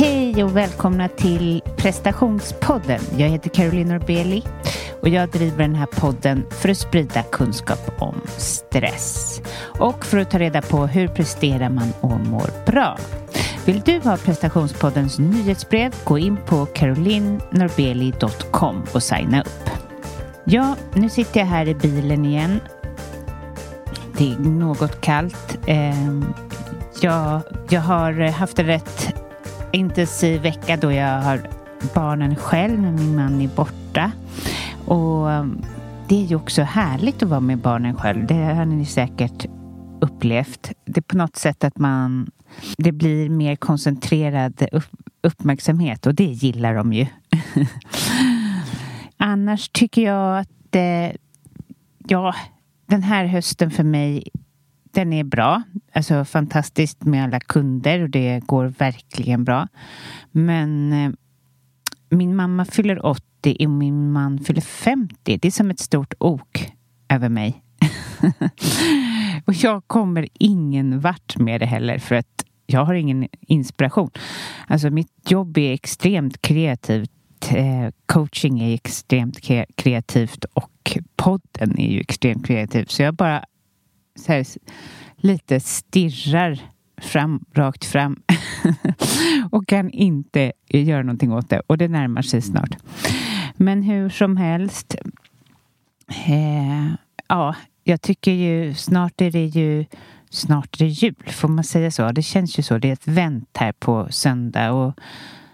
Hej och välkomna till prestationspodden. Jag heter Caroline Norbeli och jag driver den här podden för att sprida kunskap om stress och för att ta reda på hur presterar man och mår bra. Vill du ha prestationspoddens nyhetsbrev? Gå in på carolinnorbeli.com och signa upp. Ja, nu sitter jag här i bilen igen. Det är något kallt. Ehm, jag, jag har haft en rätt intensiv vecka då jag har barnen själv när min man är borta. Och um, det är ju också härligt att vara med barnen själv. Det har ni säkert upplevt. Det är på något sätt att man det blir mer koncentrerad uppmärksamhet och det gillar de ju. Annars tycker jag att eh, ja, den här hösten för mig den är bra. Alltså fantastiskt med alla kunder och det går verkligen bra. Men eh, min mamma fyller 80 och min man fyller 50. Det är som ett stort ok över mig. och jag kommer ingen vart med det heller för att jag har ingen inspiration. Alltså mitt jobb är extremt kreativt. Eh, coaching är extremt kreativt och podden är ju extremt kreativ. Så jag bara så här, lite stirrar fram, rakt fram och kan inte göra någonting åt det. Och det närmar sig snart. Men hur som helst. Eh, ja, jag tycker ju snart är det ju snart är det jul. Får man säga så? Det känns ju så. Det är ett vänt här på söndag och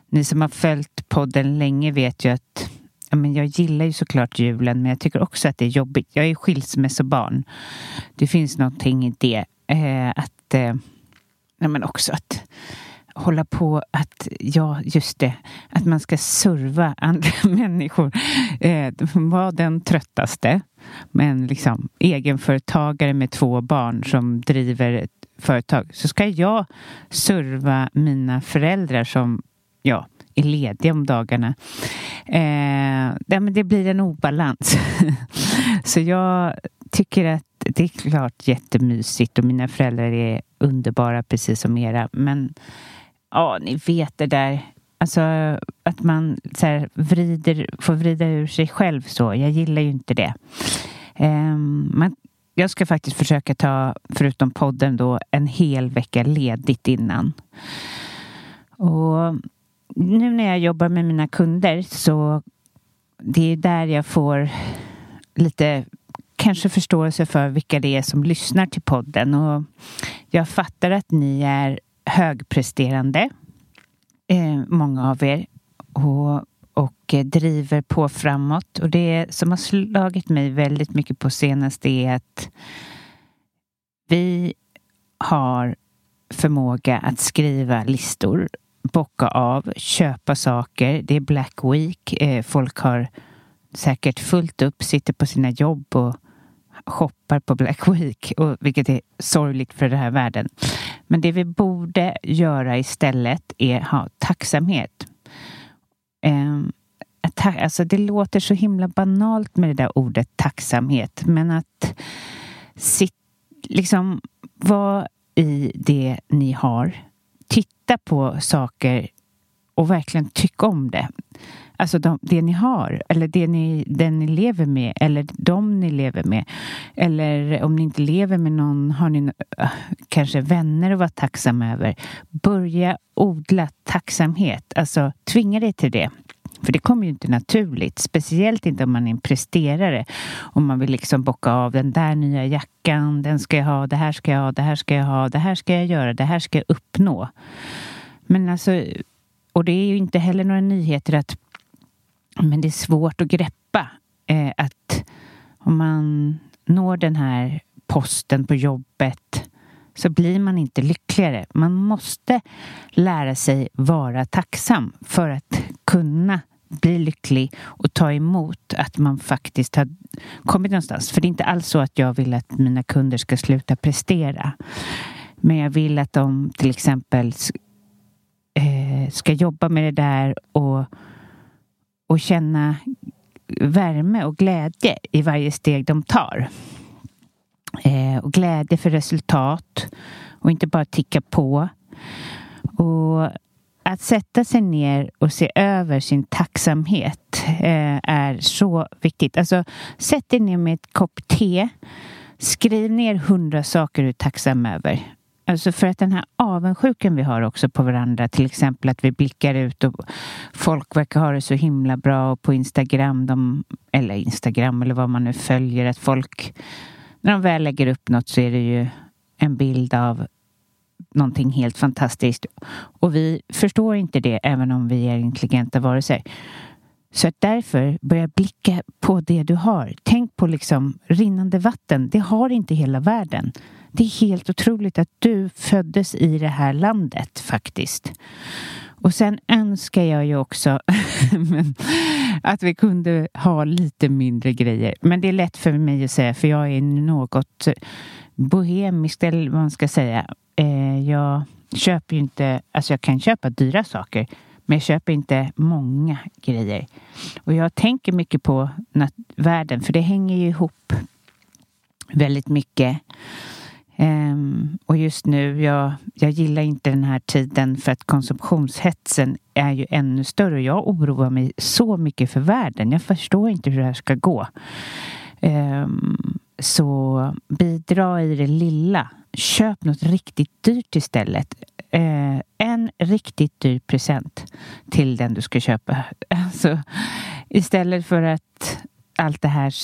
ni som har följt podden länge vet ju att men jag gillar ju såklart julen men jag tycker också att det är jobbigt. Jag är skilsmässobarn. Det finns någonting i det. Eh, att, eh, ja, men också att hålla på att, ja just det, att man ska serva andra människor. Eh, var den tröttaste. Men liksom egenföretagare med två barn som driver ett företag. Så ska jag serva mina föräldrar som, ja, är lediga om dagarna. Eh, ja, men det blir en obalans. så jag tycker att det är klart jättemysigt och mina föräldrar är underbara precis som era. Men ja, ni vet det där. Alltså att man så här, vrider, får vrida ur sig själv så. Jag gillar ju inte det. Eh, man, jag ska faktiskt försöka ta, förutom podden då, en hel vecka ledigt innan. Och nu när jag jobbar med mina kunder så det är där jag får lite kanske förståelse för vilka det är som lyssnar till podden. Och jag fattar att ni är högpresterande, eh, många av er, och, och driver på framåt. Och det som har slagit mig väldigt mycket på senaste är att vi har förmåga att skriva listor bocka av, köpa saker. Det är Black Week. Eh, folk har säkert fullt upp, sitter på sina jobb och shoppar på Black Week, och, vilket är sorgligt för den här världen. Men det vi borde göra istället är ha tacksamhet. Eh, alltså det låter så himla banalt med det där ordet tacksamhet, men att sit, liksom vara i det ni har titta på saker och verkligen tycka om det. Alltså de, det ni har, eller det ni, den ni lever med, eller de ni lever med. Eller om ni inte lever med någon, har ni äh, kanske vänner att vara tacksam över. Börja odla tacksamhet, alltså tvinga dig till det. För det kommer ju inte naturligt, speciellt inte om man är en presterare. Om man vill liksom bocka av den där nya jackan, den ska jag ha, det här ska jag ha, det här ska jag ha, det här ska jag göra, det här ska jag uppnå. Men alltså, och det är ju inte heller några nyheter att men det är svårt att greppa eh, att om man når den här posten på jobbet så blir man inte lyckligare. Man måste lära sig vara tacksam för att kunna bli lycklig och ta emot att man faktiskt har kommit någonstans. För det är inte alls så att jag vill att mina kunder ska sluta prestera. Men jag vill att de till exempel eh, ska jobba med det där och, och känna värme och glädje i varje steg de tar. Eh, och glädje för resultat och inte bara ticka på. Och att sätta sig ner och se över sin tacksamhet eh, är så viktigt. Alltså, sätt dig ner med ett kopp te. Skriv ner hundra saker du är tacksam över. Alltså för att den här avundsjukan vi har också på varandra, till exempel att vi blickar ut och folk verkar ha det så himla bra och på Instagram, de, eller Instagram eller vad man nu följer, att folk när de väl lägger upp något så är det ju en bild av någonting helt fantastiskt. Och vi förstår inte det även om vi är intelligenta varelser. Så att därför börja blicka på det du har. Tänk på liksom rinnande vatten. Det har inte hela världen. Det är helt otroligt att du föddes i det här landet faktiskt. Och sen önskar jag ju också att vi kunde ha lite mindre grejer. Men det är lätt för mig att säga för jag är något bohemiskt eller vad man ska säga. Eh, jag köper ju inte, alltså jag kan köpa dyra saker men jag köper inte många grejer. Och jag tänker mycket på världen för det hänger ju ihop väldigt mycket. Um, och just nu, jag, jag gillar inte den här tiden för att konsumtionshetsen är ju ännu större. Och jag oroar mig så mycket för världen. Jag förstår inte hur det här ska gå. Ehm, så bidra i det lilla. Köp något riktigt dyrt istället. Eh, en riktigt dyr present till den du ska köpa. Alltså, istället för att allt det här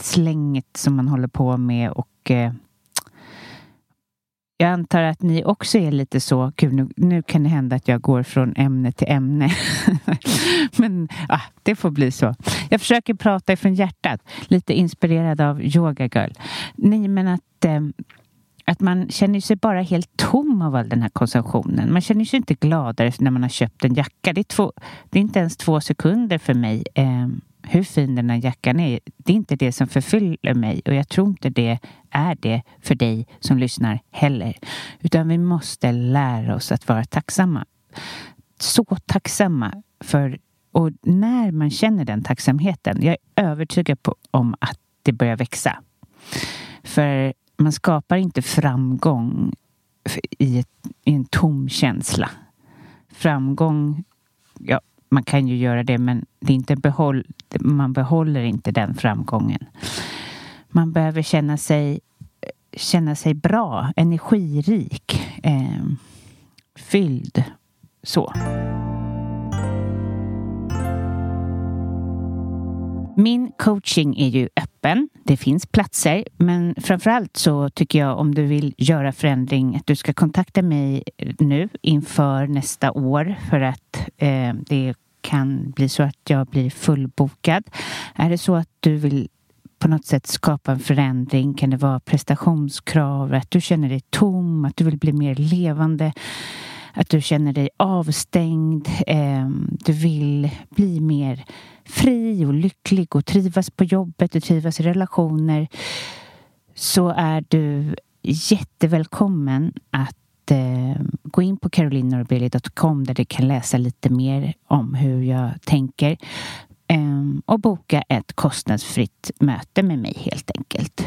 slänget som man håller på med och eh, jag antar att ni också är lite så, gud nu, nu kan det hända att jag går från ämne till ämne. men ah, det får bli så. Jag försöker prata ifrån hjärtat, lite inspirerad av Yoga Girl. Nej, men att, eh, att man känner sig bara helt tom av all den här konsumtionen. Man känner sig inte gladare när man har köpt en jacka. Det är, två, det är inte ens två sekunder för mig. Eh, hur fin den här jackan är, det är inte det som förfyller mig och jag tror inte det är det för dig som lyssnar heller. Utan vi måste lära oss att vara tacksamma. Så tacksamma för och när man känner den tacksamheten, jag är övertygad på, om att det börjar växa. För man skapar inte framgång i, ett, i en tom känsla. Framgång, ja, man kan ju göra det men det är inte behåll, man behåller inte den framgången. Man behöver känna sig, känna sig bra, energirik, eh, fylld. Så. Min coaching är ju öppen. Det finns platser, men framförallt så tycker jag om du vill göra förändring att du ska kontakta mig nu inför nästa år för att eh, det kan bli så att jag blir fullbokad. Är det så att du vill på något sätt skapa en förändring? Kan det vara prestationskrav? Att du känner dig tom? Att du vill bli mer levande? Att du känner dig avstängd? Eh, du vill bli mer fri och lycklig och trivas på jobbet och trivas i relationer så är du jättevälkommen att eh, gå in på carolinanorbilly.com där du kan läsa lite mer om hur jag tänker eh, och boka ett kostnadsfritt möte med mig helt enkelt.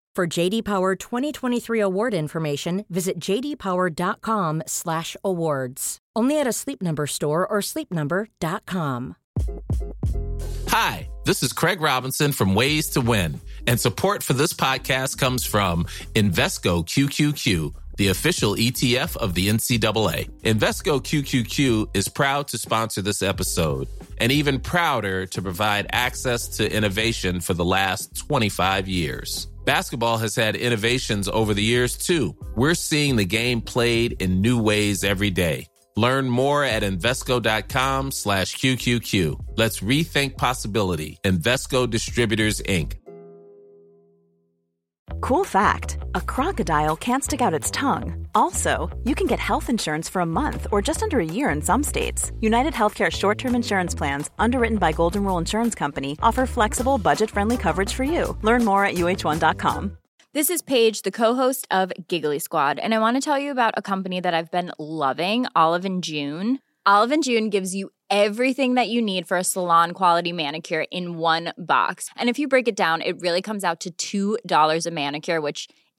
For JD Power 2023 award information, visit jdpower.com/awards. Only at a Sleep Number store or sleepnumber.com. Hi, this is Craig Robinson from Ways to Win, and support for this podcast comes from Invesco QQQ, the official ETF of the NCAA. Invesco QQQ is proud to sponsor this episode and even prouder to provide access to innovation for the last 25 years. Basketball has had innovations over the years too. We're seeing the game played in new ways every day. Learn more at Invesco.com slash QQQ. Let's rethink possibility. Invesco Distributors, Inc. Cool fact a crocodile can't stick out its tongue. Also, you can get health insurance for a month or just under a year in some states. United Healthcare short term insurance plans, underwritten by Golden Rule Insurance Company, offer flexible, budget friendly coverage for you. Learn more at uh1.com. This is Paige, the co-host of Giggly Squad, and I want to tell you about a company that I've been loving, Olive and June. Olive and June gives you everything that you need for a salon quality manicure in one box. And if you break it down, it really comes out to $2 a manicure, which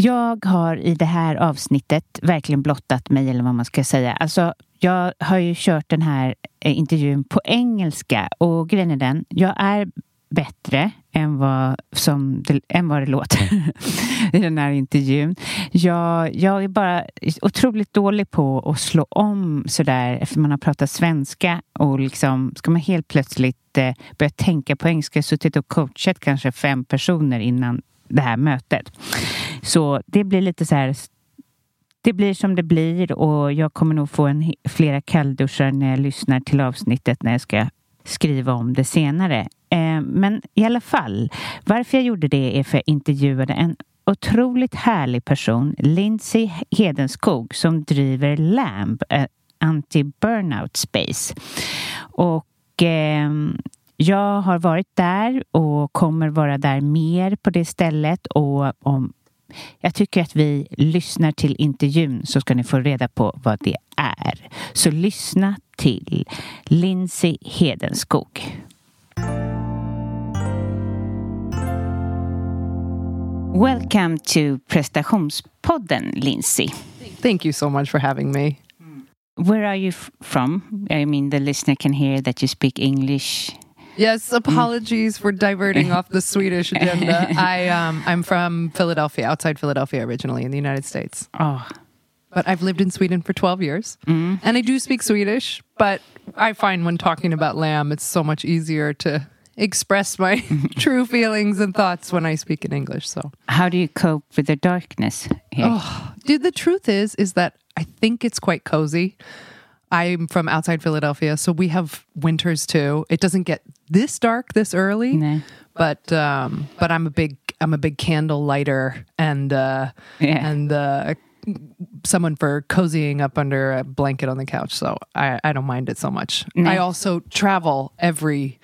Jag har i det här avsnittet verkligen blottat mig, eller vad man ska säga. Alltså, jag har ju kört den här eh, intervjun på engelska och grejen är den, jag är bättre än vad, som det, än vad det låter i den här intervjun. Jag, jag är bara otroligt dålig på att slå om sådär efter man har pratat svenska och liksom ska man helt plötsligt eh, börja tänka på engelska. Jag har suttit och coachat kanske fem personer innan det här mötet. Så det blir lite så här det blir som det blir och jag kommer nog få en, flera kallduschar när jag lyssnar till avsnittet när jag ska skriva om det senare. Eh, men i alla fall, varför jag gjorde det är för att jag intervjuade en otroligt härlig person, Lindsay Hedenskog, som driver LAMB, eh, Anti-Burnout Space. Och eh, jag har varit där och kommer vara där mer på det stället och om jag tycker att vi lyssnar till intervjun så ska ni få reda på vad det är. Så lyssna till Lindsay Hedenskog. Welcome to Prestationspodden, Lindsay. Thank you so much for having me. Where are you from? I mean, the listener can hear that you speak English. Yes, apologies for diverting off the Swedish agenda. I um, I'm from Philadelphia, outside Philadelphia originally in the United States. Oh, But I've lived in Sweden for 12 years. Mm. And I do speak Swedish, but I find when talking about lamb, it's so much easier to express my true feelings and thoughts when I speak in English. So, how do you cope with the darkness here? oh, dude, the truth is, is that I think it's quite cozy. I'm from outside Philadelphia, so we have winters too. It doesn't get this dark this early, No. but um, but I'm a big I'm a big candle lighter and uh, Yeah. and uh, someone for cozying up under a blanket on the couch. So I, I don't mind it so much. No. I also travel every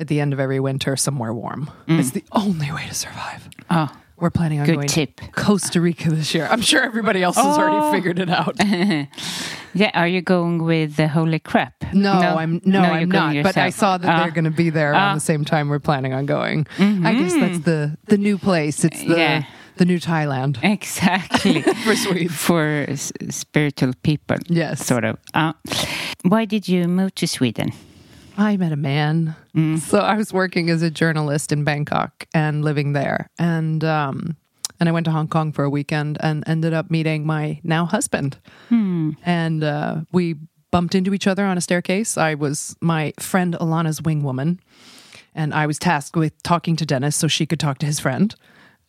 at the end of every winter somewhere warm. It's the only way to survive. Oh, We're planning on Good going tip. to Costa Rica this year. I'm sure everybody else has Oh. already figured it out. yeah. Are you going with the holy crap? No, I'm no, you're I'm not. But I saw that Ah. they're going to be there around Ah. the same time we're planning on going. I guess that's the the new place. It's the Yeah. the new Thailand Exactly. for Swedes. For s- spiritual people. Yes. Sort of. Uh, why did you move to Sweden? I met a man. So I was working as a journalist in Bangkok and living there, and um, and I went to Hong Kong for a weekend and ended up meeting my now husband, and uh, we bumped into each other on a staircase. I was my friend Alana's wing woman, and I was tasked with talking to Dennis so she could talk to his friend,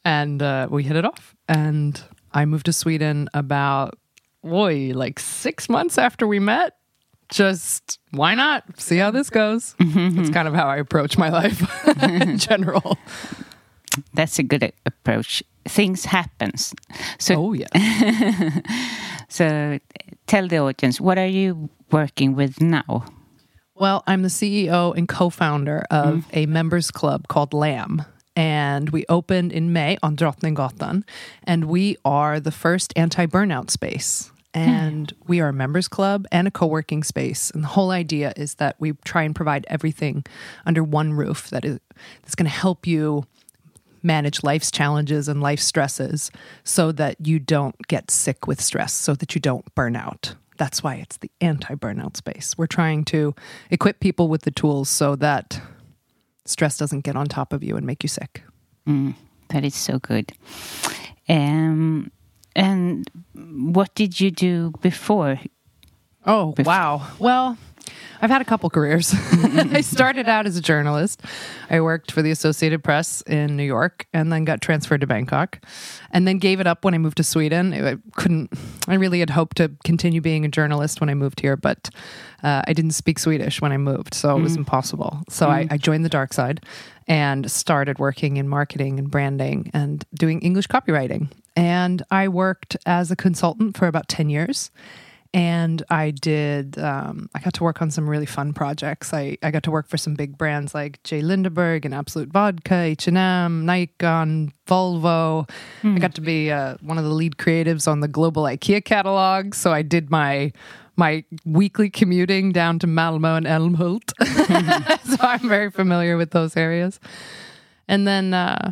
and uh, we hit it off. And I moved to Sweden about boy like six months after we met just why not? See how this goes. Mm-hmm. That's kind of how i approach my life in general. That's a good approach. Things happens. So, oh yeah so tell the audience, what are you working with now? well i'm the ceo and co-founder of mm-hmm. a members club called lamb and we opened in may on drottninggatan. And we are the first anti-burnout space and we are a members club and a co-working space and the whole idea is that we try and provide everything under one roof that is that's going to help you manage life's challenges and life stresses so that you don't get sick with stress, so that you don't burn out. That's why it's the anti burnout space. We're trying to equip people with the tools so that stress doesn't get on top of you and make you sick. Mm, that is so good. And what did you do before? Oh, wow. Well, I've had a couple careers. I started out as a journalist. I worked for the Associated Press in New York and then got transferred to Bangkok and then gave it up when I moved to Sweden. I couldn't, I really had hoped to continue being a journalist when I moved here, but uh, I didn't speak Swedish when I moved, so it was impossible. So I, I joined the dark side and started working in marketing and branding and doing English copywriting. And I worked as a consultant for about 10 years and I did. Um, I got to work on some really fun projects. I, I got to work for some big brands like J. Lindeberg and Absolut Vodka, H and M, Nikon, Volvo. I got to be uh, one of the lead creatives on the global IKEA catalog. So I did my my weekly commuting down to Malmo and Älmhult. so I'm very familiar with those areas. And then uh,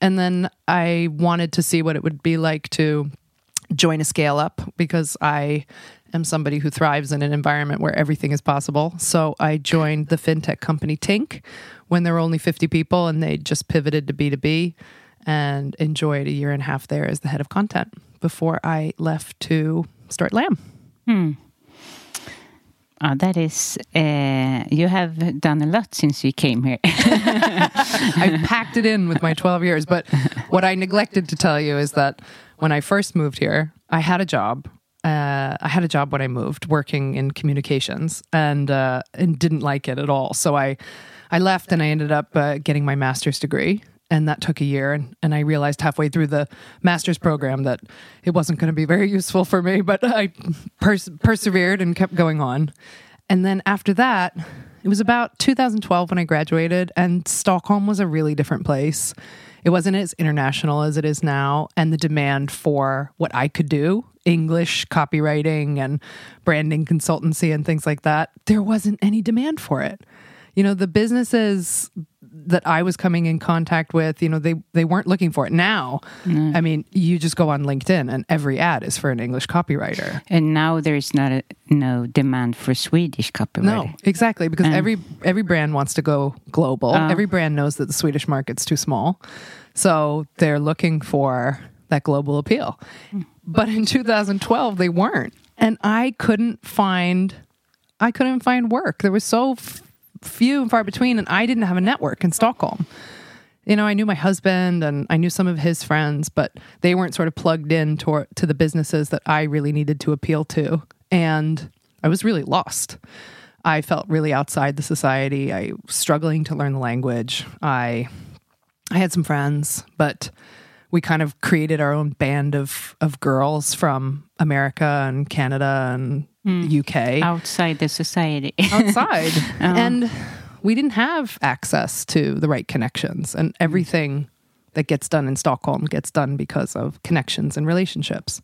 and then I wanted to see what it would be like to join a scale up because I am somebody who thrives in an environment where everything is possible. So I joined the fintech company Tink when there were only 50 people and they just pivoted to B2B and enjoyed a year and a half there as the head of content before I left to start Lamb. Hmm. Uh, that is, uh, you have done a lot since you came here. I packed it in with my 12 years. But what I neglected to tell you is that when I first moved here, I had a job. Uh, I had a job when I moved, working in communications, and uh, and didn't like it at all. So I, I left, and I ended up uh, getting my master's degree, and that took a year. And, and I realized halfway through the master's program that it wasn't going to be very useful for me. But I pers- persevered and kept going on. And then after that, it was about 2012 when I graduated, and Stockholm was a really different place. It wasn't as international as it is now, and the demand for what I could do English, copywriting, and branding consultancy, and things like that there wasn't any demand for it. You know, the businesses that I was coming in contact with, you know, they they weren't looking for it. Now, I mean, you just go on LinkedIn and every ad is for an English copywriter. and now there is not a, no demand for Swedish copywriter. No, exactly, because every every brand wants to go global. Oh. every brand knows that the Swedish market's too small, so they're looking for that global appeal. Hmm. But in 2012, they weren't, and I couldn't find I couldn't find work. There was so f- few and far between, and I didn't have a network in Stockholm. You know, I knew my husband and I knew some of his friends, but they weren't sort of plugged in to, to the businesses that I really needed to appeal to. And I was really lost. I felt really outside the society. I was struggling to learn the language. I I had some friends, but we kind of created our own band of of girls from America and Canada and Hmm. UK Outside the society. outside. Oh. And we didn't have access to the right connections. And hmm. everything that gets done in Stockholm gets done because of connections and relationships.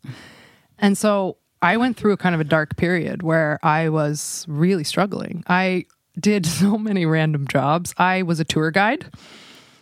And so I went through a kind of a dark period where I was really struggling. I did so many random jobs. I was a tour guide.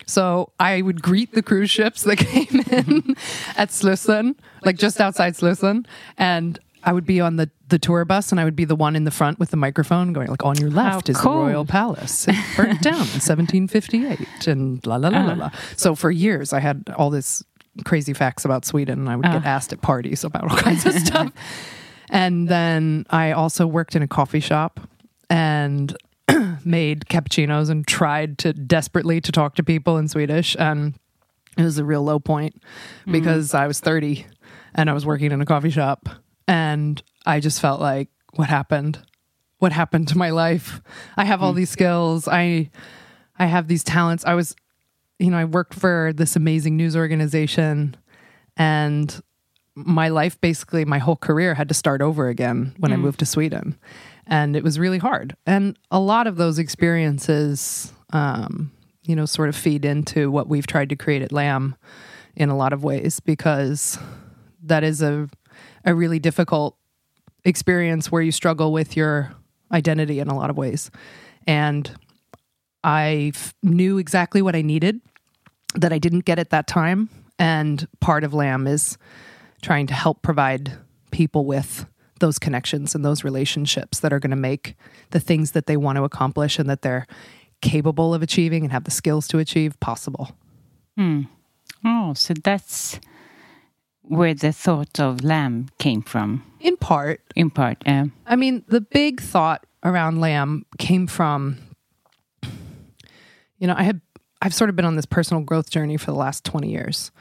So I would greet the cruise ships that came in mm-hmm. at Slussen, like just outside Slussen, and I would be on the, the tour bus and I would be the one in the front with the microphone going like on your left is cool. the Royal Palace. It burnt down in 1758 and la la la la la. Uh-huh. So for years I had all this crazy facts about Sweden and I would get uh-huh. asked at parties about all kinds of stuff. And then I also worked in a coffee shop and made cappuccinos and tried to desperately to talk to people in Swedish and it was a real low point mm-hmm. because I was 30 and I was working in a coffee shop and I just felt like what happened? What happened to my life? I have all these skills. I I have these talents. I was you know I worked for this amazing news organization and my life basically my whole career had to start over again when I moved to Sweden. And it was really hard. And a lot of those experiences um, you know sort of feed into what we've tried to create at lamb in a lot of ways because that is a a really difficult experience where you struggle with your identity in a lot of ways and I f- knew exactly what I needed that I didn't get at that time. And part of Lamb is trying to help provide people with those connections and those relationships that are going to make the things that they want to accomplish and that they're capable of achieving and have the skills to achieve possible. Hmm. Oh, so that's where the thought of lamb came from, In part, in part. Um, I mean, the big thought around lamb came from, you know, I had, I've sort of been on this personal growth journey for the last 20 years.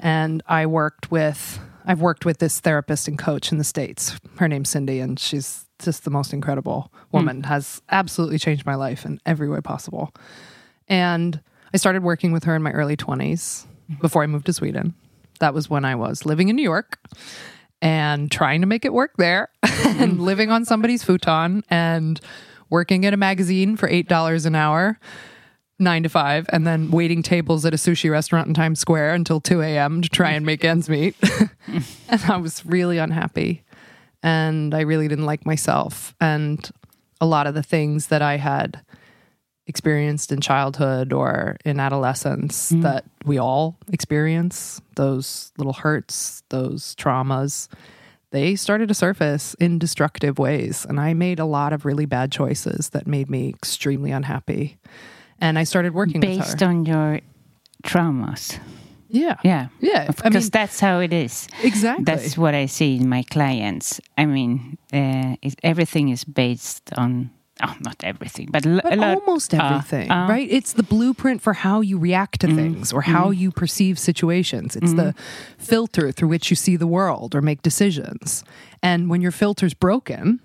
And I worked with, I've worked with this therapist and coach in the States. Her name's Cindy, and she's just the most incredible woman, has absolutely changed my life in every way possible. And I started working with her in my early 20s before I moved to Sweden. That was when I was living in New York and trying to make it work there and living on somebody's futon and working at a magazine for $8 an hour, nine to five, and then waiting tables at a sushi restaurant in Times Square until 2 a.m. to try and make ends meet. and I was really unhappy and I really didn't like myself. And a lot of the things that I had experienced in childhood or in adolescence that we all experience those little hurts, those traumas, they started to surface in destructive ways. And I made a lot of really bad choices that made me extremely unhappy. And I started working with based on your traumas. yeah. Yeah. Yeah. Because I mean, that's how it is. exactly. That's what I see in my clients. I mean, uh, it, everything is based on, oh, not everything, but, l- But lot. almost uh, everything, uh, right? It's the blueprint for how you react to things or how you perceive situations. It's the filter through which you see the world or make decisions. And when your filter's broken,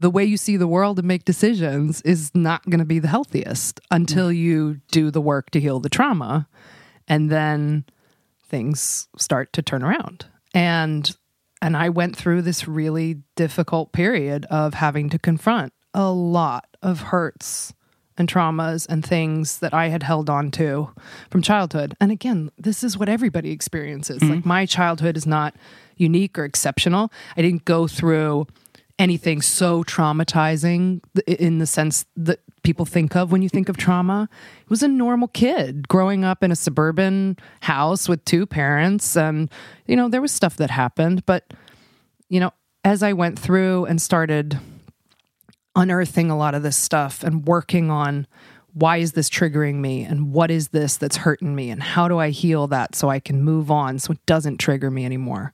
the way you see the world and make decisions is not going to be the healthiest until you do the work to heal the trauma. And then things start to turn around. And and I went through this really difficult period of having to confront a lot of hurts and traumas and things that I had held on to from childhood. And again, this is what everybody experiences. Mm-hmm. Like my childhood is not unique or exceptional. I didn't go through anything so traumatizing in the sense that people think of when you think of trauma. It was a normal kid growing up in a suburban house with two parents and you know there was stuff that happened but you know as I went through and started unearthing a lot of this stuff and working on why is this triggering me and what is this that's hurting me and how do I heal that so I can move on so it doesn't trigger me anymore.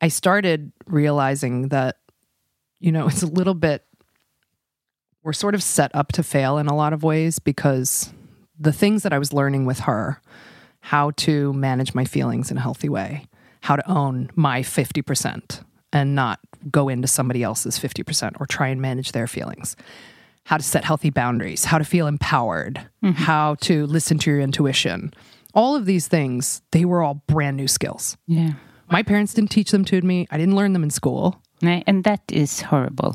I started realizing that you know it's a little bit we're sort of set up to fail in a lot of ways because the things that I was learning with her how to manage my feelings in a healthy way, how to own my 50% and not go into somebody else's 50% or try and manage their feelings. How to set healthy boundaries, how to feel empowered, how to listen to your intuition. All of these things, they were all brand new skills. Yeah. My parents didn't teach them to me. I didn't learn them in school. And that is horrible.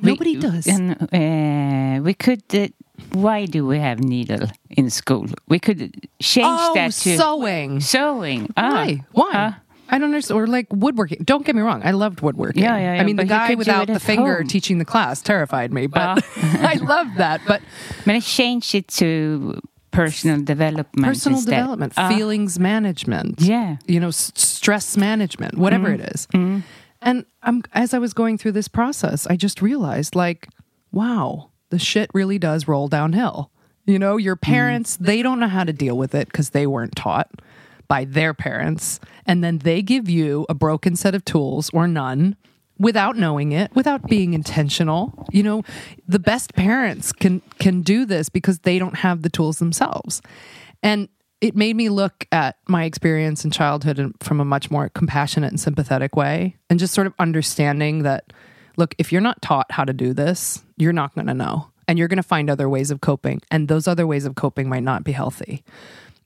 We- Nobody does. And uh, we could. Uh, why do we have needle in school? We could change Oh, that to sewing. sewing. Ah, Why? Why? ah. I don't understand. Or like woodworking. Don't get me wrong. I loved woodworking. Yeah, yeah, yeah, I mean, the but you guy without the finger home. teaching the class terrified me, but I loved that. But Men change it to personal development. personal instead. development, Ah, feelings management, Yeah. you know, s- stress management, whatever Mm-hmm. it is. And um, as I was going through this process, I just realized, like, wow, the shit really does roll downhill. You know, your Mm-hmm. parents, they don't know how to deal with it because they weren't taught by their parents. And then they give you a broken set of tools or none without knowing it, without being intentional. You know, the best parents can can do this because they don't have the tools themselves. And it made me look at my experience in childhood from a much more compassionate and sympathetic way and just sort of understanding that look, if you're not taught how to do this, you're not going to know. And you're going to find other ways of coping, and those other ways of coping might not be healthy.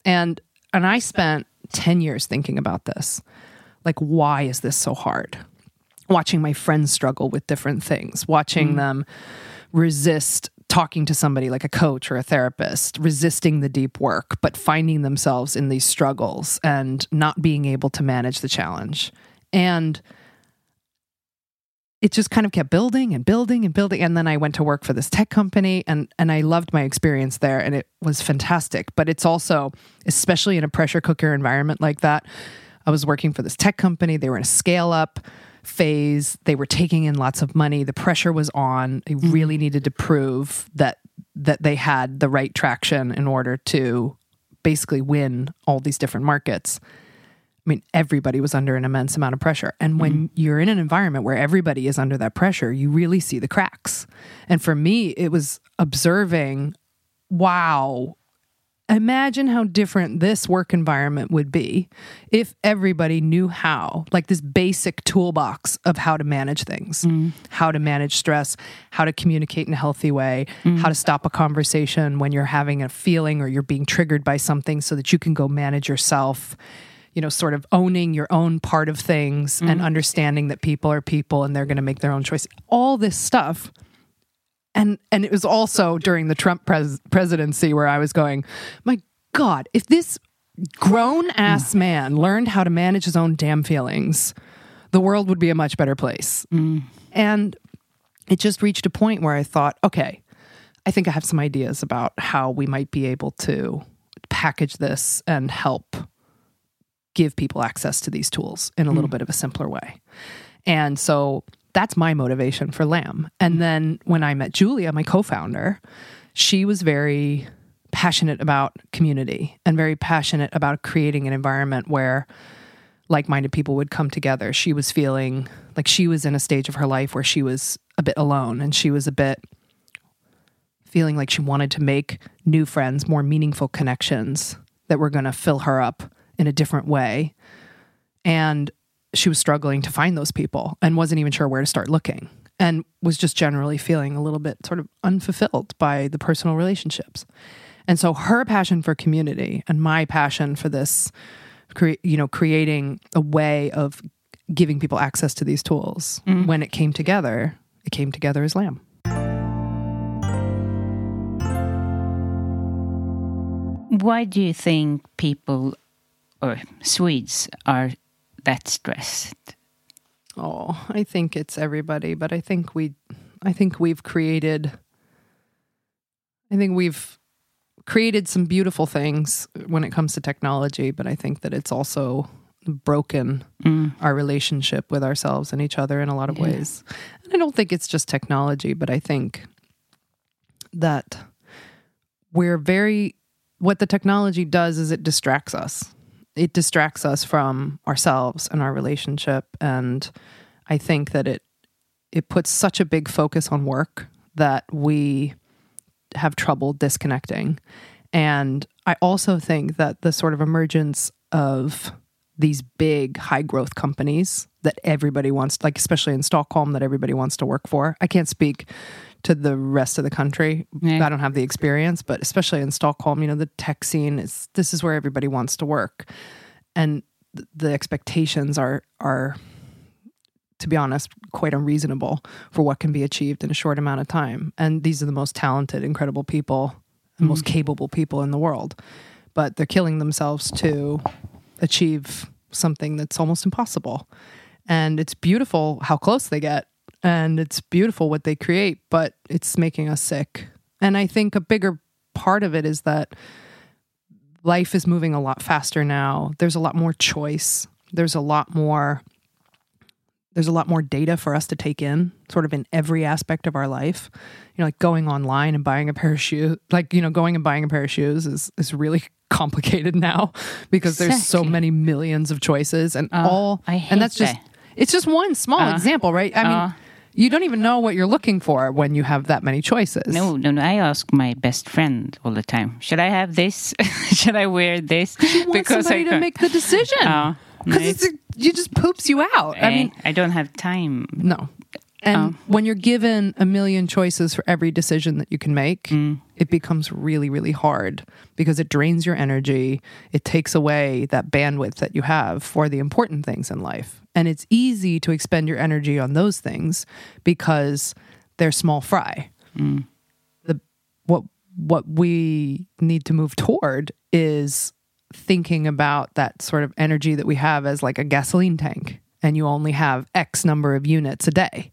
And and I spent 10 years thinking about this. Like why is this so hard? Watching my friends struggle with different things, watching mm. them resist talking to somebody like a coach or a therapist, resisting the deep work, but finding themselves in these struggles and not being able to manage the challenge. And it just kind of kept building and building and building. And then I went to work for this tech company and and I loved my experience there and it was fantastic. But it's also especially in a pressure cooker environment like that I was working for this tech company. They were in a scale up phase. They were taking in lots of money. The pressure was on. They mm-hmm. really needed to prove that that they had the right traction in order to basically win all these different markets. I mean, everybody was under an immense amount of pressure. And when mm-hmm. you're in an environment where everybody is under that pressure, you really see the cracks. And for me, it was observing wow, imagine how different this work environment would be if everybody knew how, like this basic toolbox of how to manage things, mm-hmm. how to manage stress, how to communicate in a healthy way, mm-hmm. how to stop a conversation when you're having a feeling or you're being triggered by something so that you can go manage yourself. You know, sort of owning your own part of things and mm-hmm. understanding that people are people and they're going to make their own choice. All this stuff and and it was also during the Trump pres- presidency where I was going, my God, if this grown ass mm. man learned how to manage his own damn feelings, the world would be a much better place. Mm. And it just reached a point where I thought, okay, I think I have some ideas about how we might be able to package this and help give people access to these tools in a little mm. bit of a simpler way. And so that's my motivation for Lamb. And mm. then when I met Julia, my co founder, she was very passionate about community and very passionate about creating an environment where like minded people would come together. She was feeling like she was in a stage of her life where she was a bit alone and she was a bit feeling like she wanted to make new friends, more meaningful connections that were going to fill her up in a different way. And she was struggling to find those people and wasn't even sure where to start looking and was just generally feeling a little bit sort of unfulfilled by the personal relationships. And so her passion for community and my passion for this cre- you know creating a way of giving people access to these tools mm-hmm. when it came together, it came together as lamb. Why do you think people or Swedes are that stressed? Oh, I think it's everybody, but I think we I think we've created I think we've created some beautiful things when it comes to technology, but I think that it's also broken mm. our relationship with ourselves and each other in a lot of ways. And I don't think it's just technology, but I think that we're very what the technology does is it distracts us. It distracts us from ourselves and our relationship and I think that it it puts such a big focus on work that we have trouble disconnecting. And I also think that the sort of emergence of these big high growth companies that everybody wants, like especially in Stockholm, that everybody wants to work for. I can't speak to the rest of the country. Yeah. I don't have the experience, but especially in Stockholm, you know, the tech scene is this is where everybody wants to work. And th- the expectations are are to be honest, quite unreasonable for what can be achieved in a short amount of time. And these are the most talented, incredible people, the most mm-hmm. capable people in the world. But they're killing themselves to achieve something that's almost impossible. And it's beautiful how close they get. And it's beautiful what they create, but it's making us sick. And I think a bigger part of it is that life is moving a lot faster now. There's a lot more choice. There's a lot more there's a lot more data for us to take in sort of in every aspect of our life you know like going online and buying a pair of shoes like you know going and buying a pair of shoes is is really complicated now because there's so many millions of choices and Oh, all I hate and that's just that. it's just one small Uh, example right i mean uh. You don't even know what you're looking for when you have that many choices No, no, no. I ask my best friend all the time. Should I have this? Should I wear this? you want somebody to can't- make the decision Oh, because no, it's it just poops you out i eh, mean I don't have time. No. And ah. when you're given a million choices for every decision that you can make, mm. it becomes really, really hard because it drains your energy. It takes away that bandwidth that you have for the important things in life. And it's easy to expend your energy on those things because they're small fry. Mm. The what what we need to move toward is thinking about that sort of energy that we have as like a gasoline tank and you only have x number of units a day.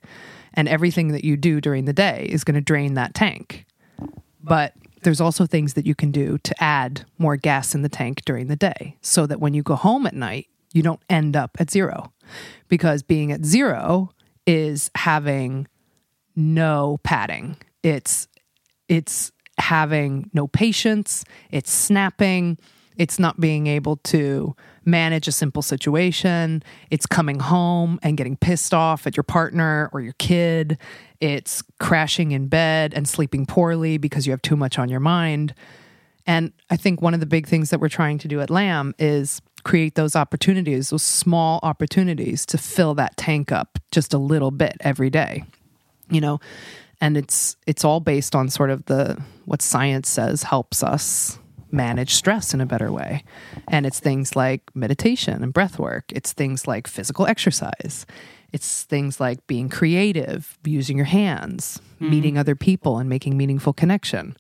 And everything that you do during the day is going to drain that tank. But there's also things that you can do to add more gas in the tank during the day so that when you go home at night you don't end up at zero because being at zero is having no padding. It's it's having no patience, it's snapping, it's not being able to manage a simple situation, it's coming home and getting pissed off at your partner or your kid, it's crashing in bed and sleeping poorly because you have too much on your mind. And I think one of the big things that we're trying to do at Lamb is create those opportunities, those small opportunities to fill that tank up just a little bit every day. You know, and it's it's all based on sort of the what science says helps us manage stress in a better way. And it's things like meditation and breath work. It's things like physical exercise. It's things like being creative, using your hands, mm-hmm. meeting other people and making meaningful connection,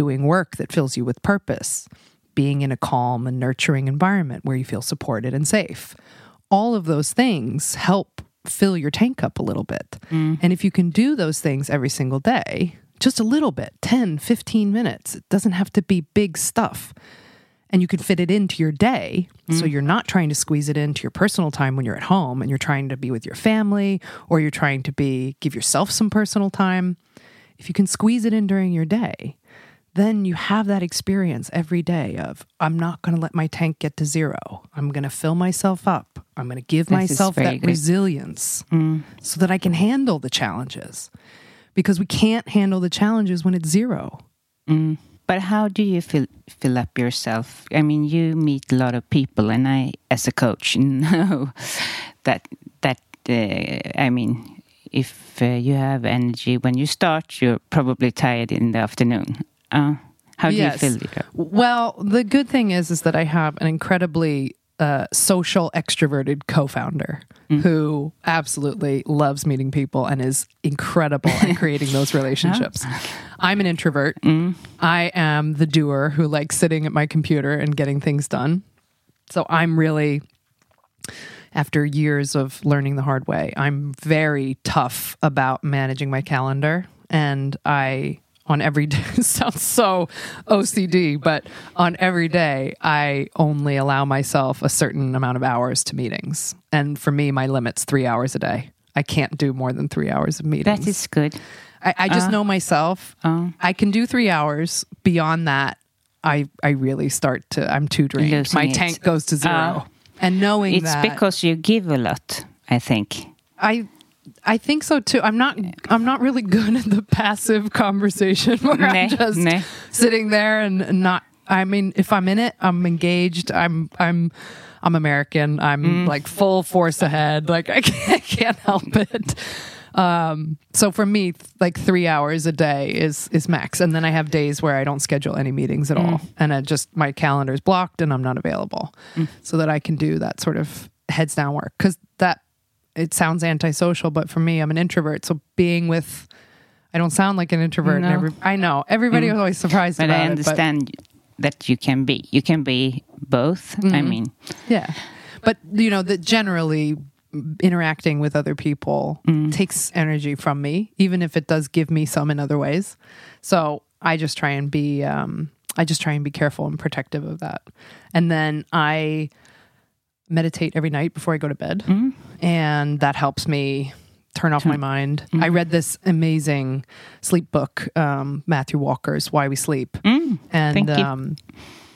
doing work that fills you with purpose, being in a calm and nurturing environment where you feel supported and safe. All of those things help fill your tank up a little bit. Mm. And if you can do those things every single day, just a little bit 10, 15 minutes, it doesn't have to be big stuff. And you can fit it into your day. Mm. So you're not trying to squeeze it into your personal time when you're at home and you're trying to be with your family or you're trying to be give yourself some personal time. If you can squeeze it in during your day, then you have that experience every day of I'm not going to let my tank get to zero. I'm going to fill myself up. I'm going to give this myself that good. resilience mm. so that I can handle the challenges because we can't handle the challenges when it's zero. Mm. But how do you fill fill up yourself? I mean, you meet a lot of people, and I, as a coach, know that that uh, I mean, if uh, you have energy when you start, you're probably tired in the afternoon. Uh, how do yes. you feel? Well, the good thing is, is that I have an incredibly uh, social extroverted co-founder mm. who absolutely loves meeting people and is incredible at creating those relationships. I'm an introvert. Mm. I am the doer who likes sitting at my computer and getting things done. So I'm really after years of learning the hard way, I'm very tough about managing my calendar and I on every day sounds so OCD, but on every day I only allow myself a certain amount of hours to meetings. And for me, my limit's three hours a day. I can't do more than three hours of meetings. That is good. I, I just uh, know myself. Uh, I can do three hours. Beyond that, I I really start to I'm too drained. My tank goes to zero. Uh, and knowing it's that, because you give a lot, I think. I I think so too. I'm not. I'm not really good at the passive conversation where I'm just sitting there and not. I mean, if I'm in it, I'm engaged. I'm. I'm. I'm American. I'm mm. like full force ahead. Like I can't, I can't help it. Um, so for me, like three hours a day is is max, and then I have days where I don't schedule any meetings at mm. all, and I just my calendar is blocked and I'm not available, mm. so that I can do that sort of heads down work because it sounds antisocial, but for me, I'm an introvert. So being with, I don't sound like an introvert. No. Every, I know everybody mm. was always surprised. But I understand it, but, that you can be. You can be both. Mm-hmm. I mean, yeah, but you know that generally interacting with other people mm. takes energy from me, even if it does give me some in other ways. So I just try and be. Um, I just try and be careful and protective of that. And then I meditate every night before I go to bed. Mm-hmm. And that helps me turn off my mind. Mm-hmm. I read this amazing sleep book, um, Matthew Walker's Why We Sleep. Mm, and um,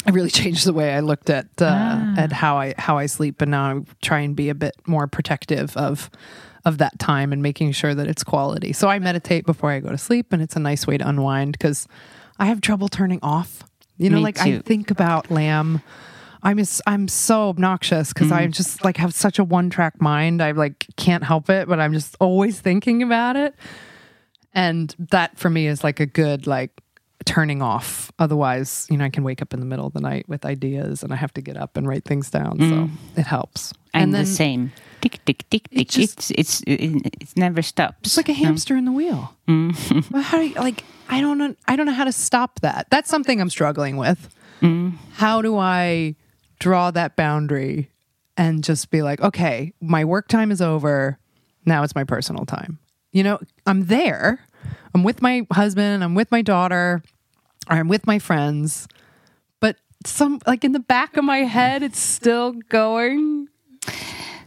it really changed the way I looked at uh, ah. at how I how I sleep and now I try and be a bit more protective of of that time and making sure that it's quality. So I meditate before I go to sleep and it's a nice way to unwind because I have trouble turning off. You know, Me like too. I think about lamb I'm just, I'm so obnoxious because mm. I just like have such a one track mind. I like can't help it, but I'm just always thinking about it. And that for me is like a good like turning off. Otherwise, you know, I can wake up in the middle of the night with ideas and I have to get up and write things down. Mm. So it helps. I'm and then, the same. Tick tick tick tick. It just, it's it's it, it's never stops. It's like a hamster in the wheel. Mm. well, how do you like? I don't know. I don't know how to stop that. That's something I'm struggling with. Mm. How do I? Draw that boundary and just be like, okay, my work time is over. Now it's my personal time. You know, I'm there. I'm with my husband, I'm with my daughter, I'm with my friends. But some like in the back of my head it's still going.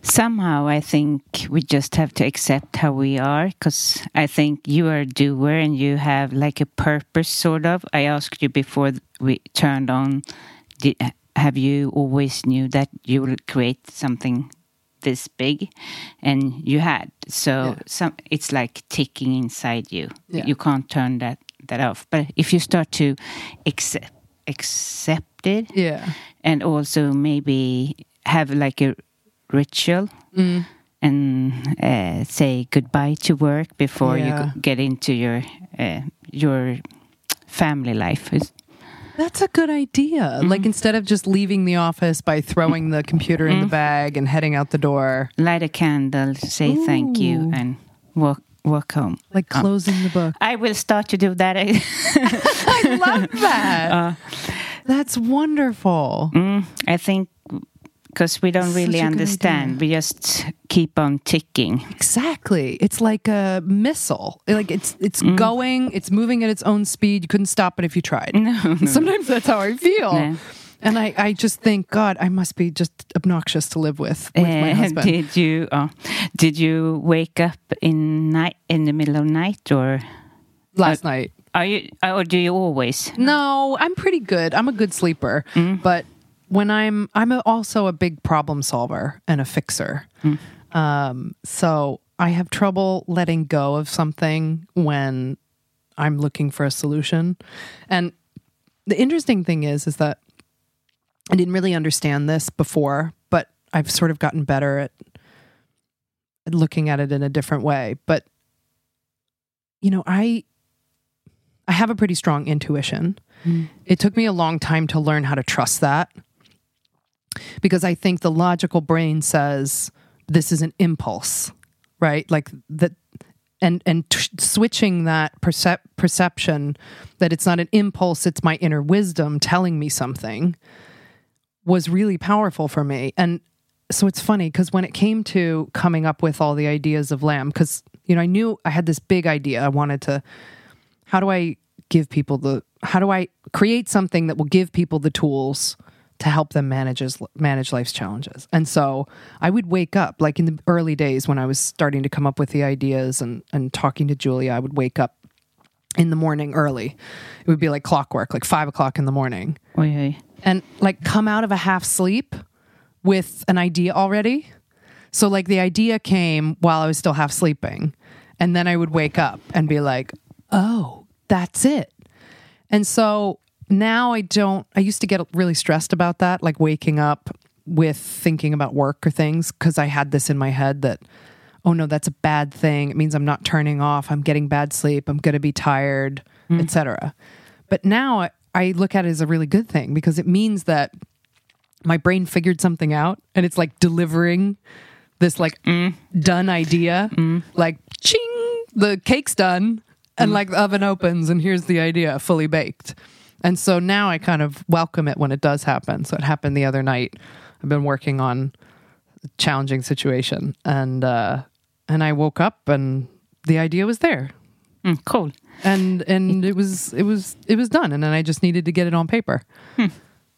somehow I think we just have to accept how we are because I think you are a doer and you have like a purpose, sort of. I asked you before we turned on, did, have you always knew that you will create something this big? And you had. So Yeah. some, it's like ticking inside you. Yeah. You can't turn that, that off. But if you start to accept, accept it, Yeah. and also maybe have like a ritual Mm. and uh, say goodbye to work before you Yeah. go- get into your uh, your family life. That's a good idea. Like instead of just leaving the office by throwing the computer in the bag and heading out the door, light a candle, say thank you, and walk walk home. like Uh, closing the book. I will start to do that. I love that. That's wonderful. Mm, I think because we don't really understand, idea. we just keep on ticking. Exactly. It's like a missile. Like it's it's going, it's moving at its own speed. You couldn't stop it if you tried. Sometimes that's how I feel. No. And I, I just think, God, I must be just obnoxious to live with with my Uh, husband. did you uh, did you wake up in night in the middle of night or Last night. are you or do you always? No, I'm pretty good. I'm a good sleeper, but when I'm I'm also a big problem solver and a fixer. Um, so I have trouble letting go of something when I'm looking for a solution. And the interesting thing is, is that I didn't really understand this before, but I've sort of gotten better at at looking at it in a different way. But you know, I I have a pretty strong intuition. It took me a long time to learn how to trust that because I think the logical brain says this is an impulse, right? Like that and and t- switching that percep- perception that it's not an impulse, it's my inner wisdom telling me something was really powerful for me. And so it's funny because when it came to coming up with all the ideas of lamb, because you know I knew I had this big idea. I wanted to how do I give people the how do I create something that will give people the tools to help them manage manage life's challenges. And so I would wake up like in the early days when I was starting to come up with the ideas and and talking to Julia, I would wake up in the morning early. It would be like clockwork, like five o'clock in the morning and like come out of a half sleep with an idea already. So like the idea came while I was still half sleeping. And then I would wake up and be like, "Oh, that's it." And so now I don't I used to get really stressed about that, like waking up with thinking about work or things because I had this in my head that oh no, that's a bad thing. It means I'm not turning off. I'm getting bad sleep. I'm going to be tired, mm. etc. But now I, I look at it as a really good thing because it means that my brain figured something out and it's like delivering this like mm. done idea mm. like ching the cake's done and like the oven opens and here's the idea fully baked and so now i kind of welcome it when it does happen. So it happened the other night. I've been working on a challenging situation and uh and i woke up and the idea was there. Mm, cool. and and it was it was it was done. And then i just needed to get it on paper.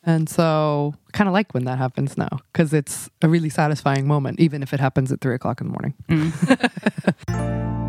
And so kind of like when that happens now because it's a really satisfying moment even if it happens at three o'clock in the morning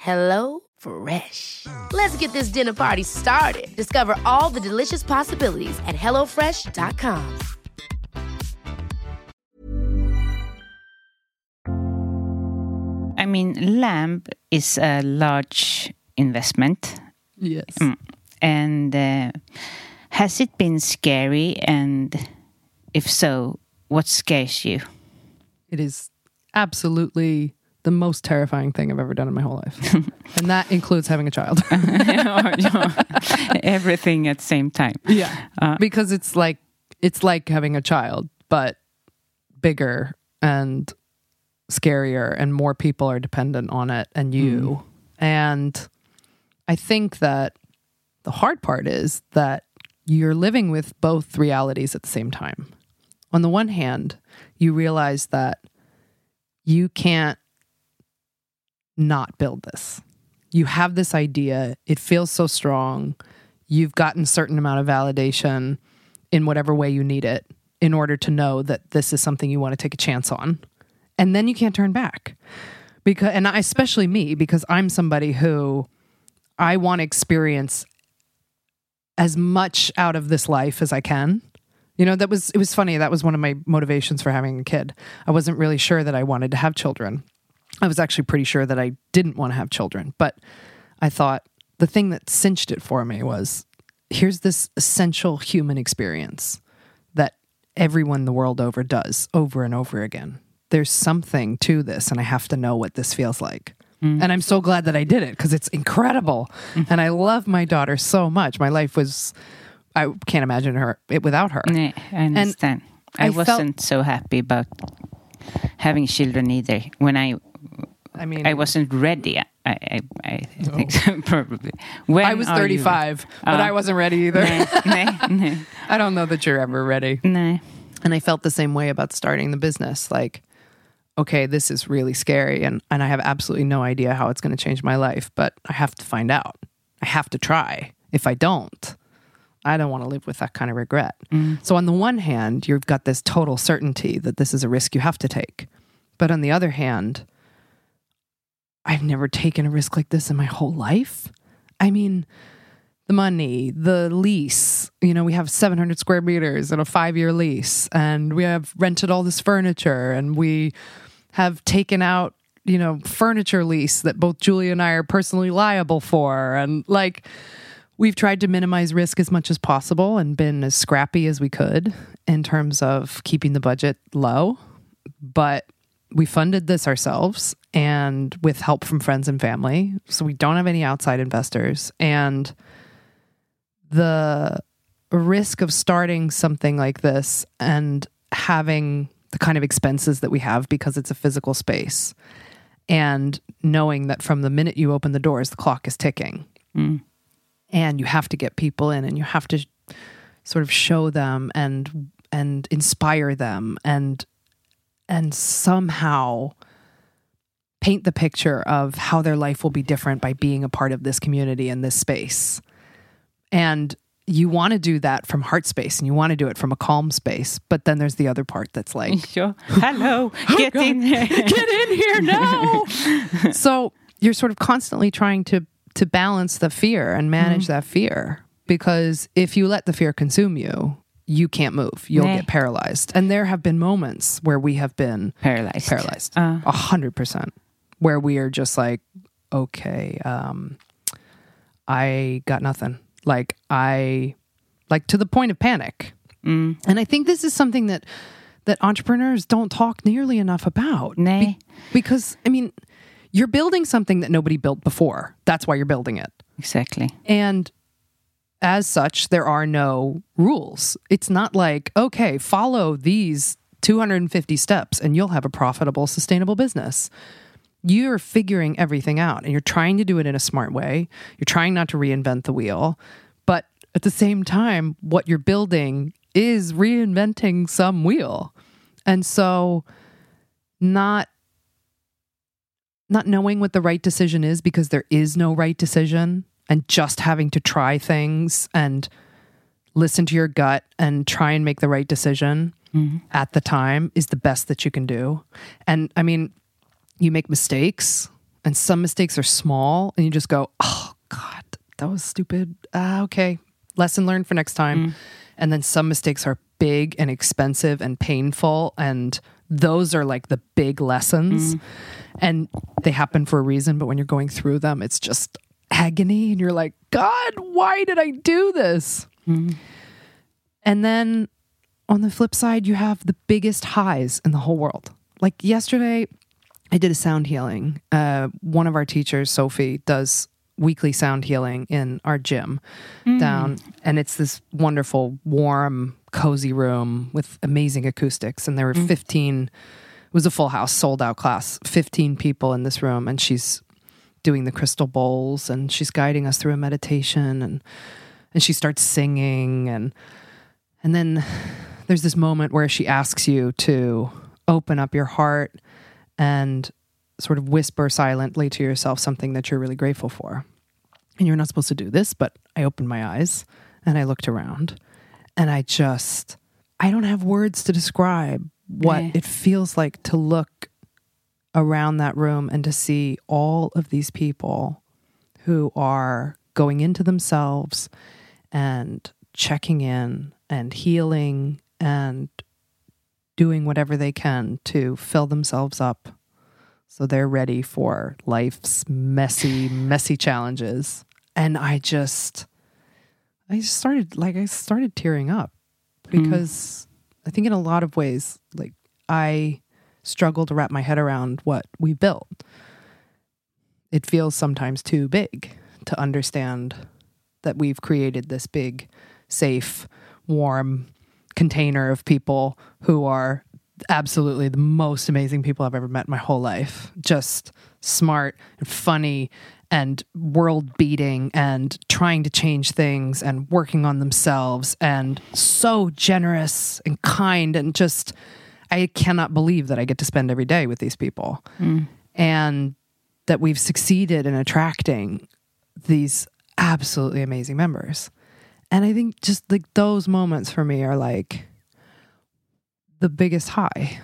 Hello Fresh. Let's get this dinner party started. Discover all the delicious possibilities at hellofresh.com. I mean, Lamb is a large investment. Yes. And uh, has it been scary? And if so, what scares you? It is absolutely the most terrifying thing I've ever done in my whole life. and that includes having a child. Everything at the same time. yeah. Uh, because it's like it's like having a child, but bigger and scarier and more people are dependent on it and you. Mm-hmm. And I think that the hard part is that you're living with both realities at the same time. On the one hand, you realize that you can't not build this. You have this idea, it feels so strong. You've gotten a certain amount of validation in whatever way you need it in order to know that this is something you want to take a chance on. And then you can't turn back. Because and I, especially me because I'm somebody who I want to experience as much out of this life as I can. You know, that was it was funny. That was one of my motivations for having a kid. I wasn't really sure that I wanted to have children. I was actually pretty sure that I didn't want to have children, but I thought the thing that cinched it for me was here's this essential human experience that everyone the world over does over and over again. There's something to this, and I have to know what this feels like. Mm. And I'm so glad that I did it because it's incredible. Mm-hmm. And I love my daughter so much. My life was, I can't imagine her it without her. Yeah, I understand. I, I wasn't so happy about having children either. When I I mean, I wasn't ready. I I, I think so, probably. When I was are you 35, but Uh, I wasn't ready either. ready? No, no, I don't know that you're ever ready. no. And I felt the same way about starting the business. Like, okay, this is really scary and, and I have absolutely no idea how it's going to change my life, but I have to find out. I have to try. If I don't, I don't want to live with that kind of regret. So, on the one hand, you've got this total certainty that this is a risk you have to take. But on the other hand, I've never taken a risk like this in my whole life. I mean, the money, the lease. You know, we have 700 square meters and a five year lease, and we have rented all this furniture, and we have taken out, you know, furniture lease that both Julia and I are personally liable for. And like, we've tried to minimize risk as much as possible and been as scrappy as we could in terms of keeping the budget low. But we funded this ourselves and with help from friends and family. So we don't have any outside investors. And the risk of starting something like this and having the kind of expenses that we have because it's a physical space and knowing that from the minute you open the doors, the clock is ticking. Mm. And you have to get people in and you have to sort of show them and and inspire them and and somehow paint the picture of how their life will be different by being a part of this community and this space. And you want to do that from heart space and you want to do it from a calm space. But then there's the other part that's like, Sure. Hello, get God. in here. get in here now. so you're sort of constantly trying to to balance the fear and manage that fear because if you let the fear consume you, you can't move. You'll Nee. get paralyzed. And there have been moments where we have been Paralyzed. paralyzed Uh. a hundred percent where we are just like okay um i got nothing like i like to the point of panic Mm. and i think this is something that that entrepreneurs don't talk nearly enough about Nay. because i mean you're building something that nobody built before that's why you're building it Exactly. and as such, there are no rules. It's not like, okay, follow these 250 steps and you'll have a profitable, sustainable business. You're figuring everything out and you're trying to do it in a smart way. You're trying not to reinvent the wheel. But at the same time, what you're building is reinventing some wheel. And so, not not knowing what the right decision is because there is no right decision and just having to try things and listen to your gut and try and make the right decision mm-hmm. at the time is the best that you can do. And I mean, you make mistakes and some mistakes are small and you just go, "Oh god, that was stupid." Ah, okay. Lesson learned for next time. Mm. And then some mistakes are big and expensive and painful and those are like the big lessons mm. and they happen for a reason but when you're going through them it's just agony and you're like god why did i do this mm. and then on the flip side you have the biggest highs in the whole world like yesterday i did a sound healing. Uh, one of our teachers sophie does weekly sound healing in our gym down and it's this wonderful warm cozy room with amazing acoustics and there were 15 it was a full house sold out class 15 people in this room and she's doing the crystal bowls and she's guiding us through a meditation and and she starts singing and and then there's this moment where she asks you to open up your heart and sort of whisper silently to yourself something that you're really grateful for. And you're not supposed to do this, but I opened my eyes and I looked around and I just I don't have words to describe what Yeah. it feels like to look around that room and to see all of these people who are going into themselves and checking in and healing and doing whatever they can to fill themselves up so they're ready for life's messy, messy challenges. And I just, I just started, like, I started tearing up hmm. because I think in a lot of ways, like, I struggle to wrap my head around what we built. It feels sometimes too big to understand that we've created this big, safe, warm container of people who are absolutely the most amazing people I've ever met in my whole life. Just smart and funny and world beating and trying to change things and working on themselves and so generous and kind and just I cannot believe that I get to spend every day with these people. Mm. And that we've succeeded in attracting these absolutely amazing members. And I think just like those moments for me are like the biggest high.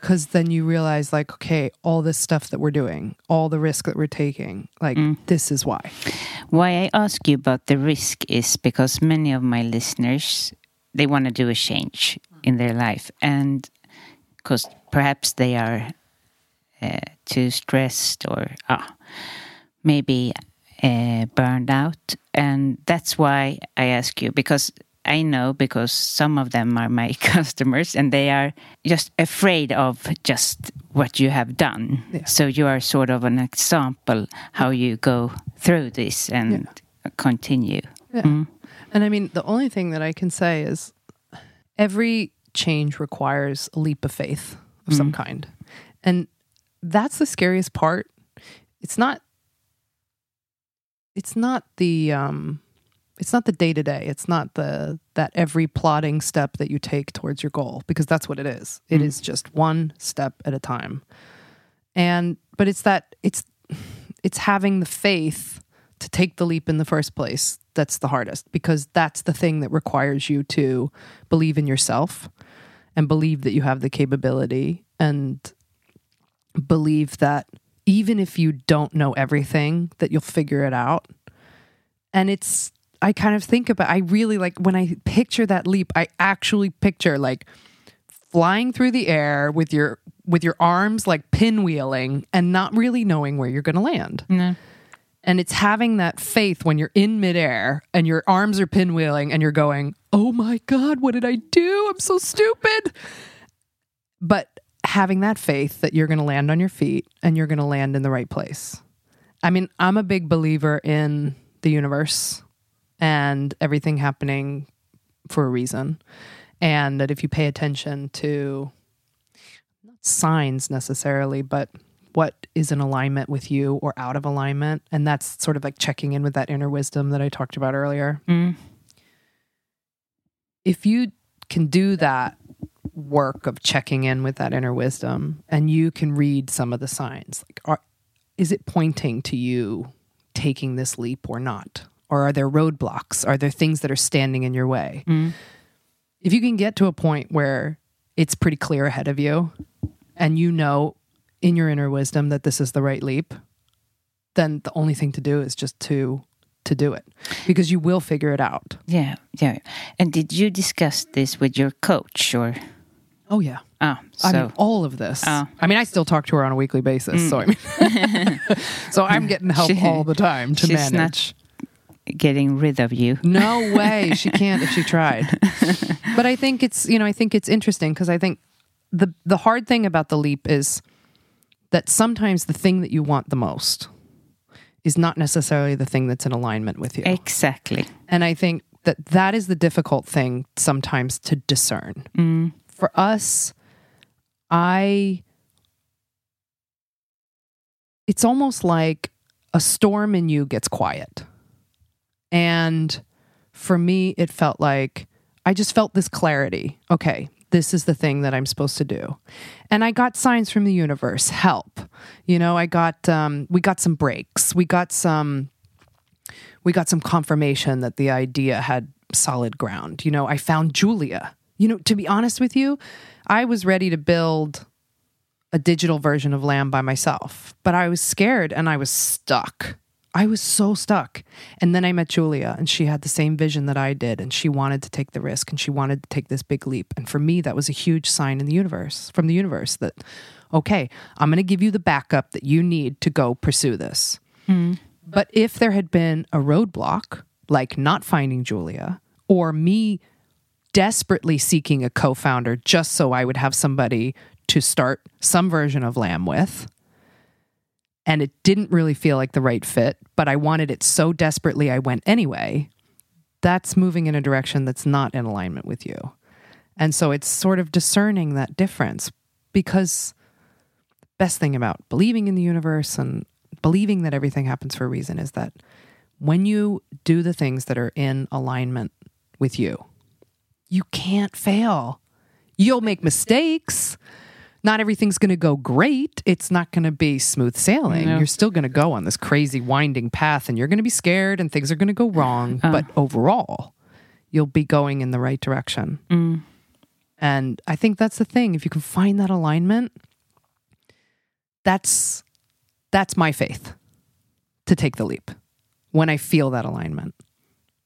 Because then you realize, like, okay, all this stuff that we're doing, all the risk that we're taking, like, this is why. Why I ask you about the risk is because many of my listeners they want to do a change in their life, and because perhaps they are uh, too stressed or ah, maybe uh, burned out, and that's why I ask you because I know because some of them are my customers and they are just afraid of just what you have done. So you are sort of an example how you go through this and continue. Yeah. And I mean, the only thing that I can say is every change requires a leap of faith of some kind. And that's the scariest part. It's not it's not the um it's not the day to day. It's not the that every plotting step that you take towards your goal because that's what it is. It is just one step at a time. And but it's that it's it's having the faith to take the leap in the first place that's the hardest because that's the thing that requires you to believe in yourself and believe that you have the capability and believe that even if you don't know everything that you'll figure it out and it's i kind of think about i really like when i picture that leap i actually picture like flying through the air with your with your arms like pinwheeling and not really knowing where you're going to land and it's having that faith when you're in midair and your arms are pinwheeling and you're going, oh my God, what did I do? I'm so stupid. But having that faith that you're going to land on your feet and you're going to land in the right place. I mean, I'm a big believer in the universe and everything happening for a reason. And that if you pay attention to not signs necessarily, but what is in alignment with you or out of alignment. And that's sort of like checking in with that inner wisdom that I talked about earlier. Mm. If you can do that work of checking in with that inner wisdom and you can read some of the signs. Like, are, is it pointing to you taking this leap or not? Or are there roadblocks? Are there things that are standing in your way? Mm. If you can get to a point where it's pretty clear ahead of you and you know in your inner wisdom that this is the right leap, then the only thing to do is just to to do it because you will figure it out. Yeah, yeah. And did you discuss this with your coach or? Oh yeah. Ah, so I mean, all of this. Oh. I mean, I still talk to her on a weekly basis, so I mean, so I'm getting help She- all the time to she's not- manage. getting rid of you. No way, she can't if she tried. but I think it's you know I think it's interesting because I think the the hard thing about the leap is that sometimes the thing that you want the most is not necessarily the thing that's in alignment with you. Exactly. And I think that that is the difficult thing sometimes to discern. For us, I, it's almost like a storm in you gets quiet. And for me, it felt like I just felt this clarity. Okay, this is the thing that I'm supposed to do. And I got signs from the universe help. You know, I got, um, we got some breaks. We got some, we got some confirmation that the idea had solid ground. You know, I found Julia. You know, to be honest with you, I was ready to build a digital version of Lamb by myself, but I was scared and I was stuck. I was so stuck. And then I met Julia and she had the same vision that I did and she wanted to take the risk and she wanted to take this big leap. And for me, that was a huge sign in the universe, from the universe that, okay, I'm going to give you the backup that you need to go pursue this. Hmm. But if there had been a roadblock, like not finding Julia, or me desperately seeking a co founder just so I would have somebody to start some version of Lamb with, and it didn't really feel like the right fit, but I wanted it so desperately I went anyway, that's moving in a direction that's not in alignment with you. And so it's sort of discerning that difference because the best thing about believing in the universe and believing that everything happens for a reason is that when you do the things that are in alignment with you, you can't fail. You'll make mistakes. Not everything's going to go great. It's not going to be smooth sailing. No. You're still going to go on this crazy winding path and you're going to be scared and things are going to go wrong. Uh. But overall, you'll be going in the right direction. Mm. And I think that's the thing. If you can find that alignment, that's that's my faith to take the leap when I feel that alignment.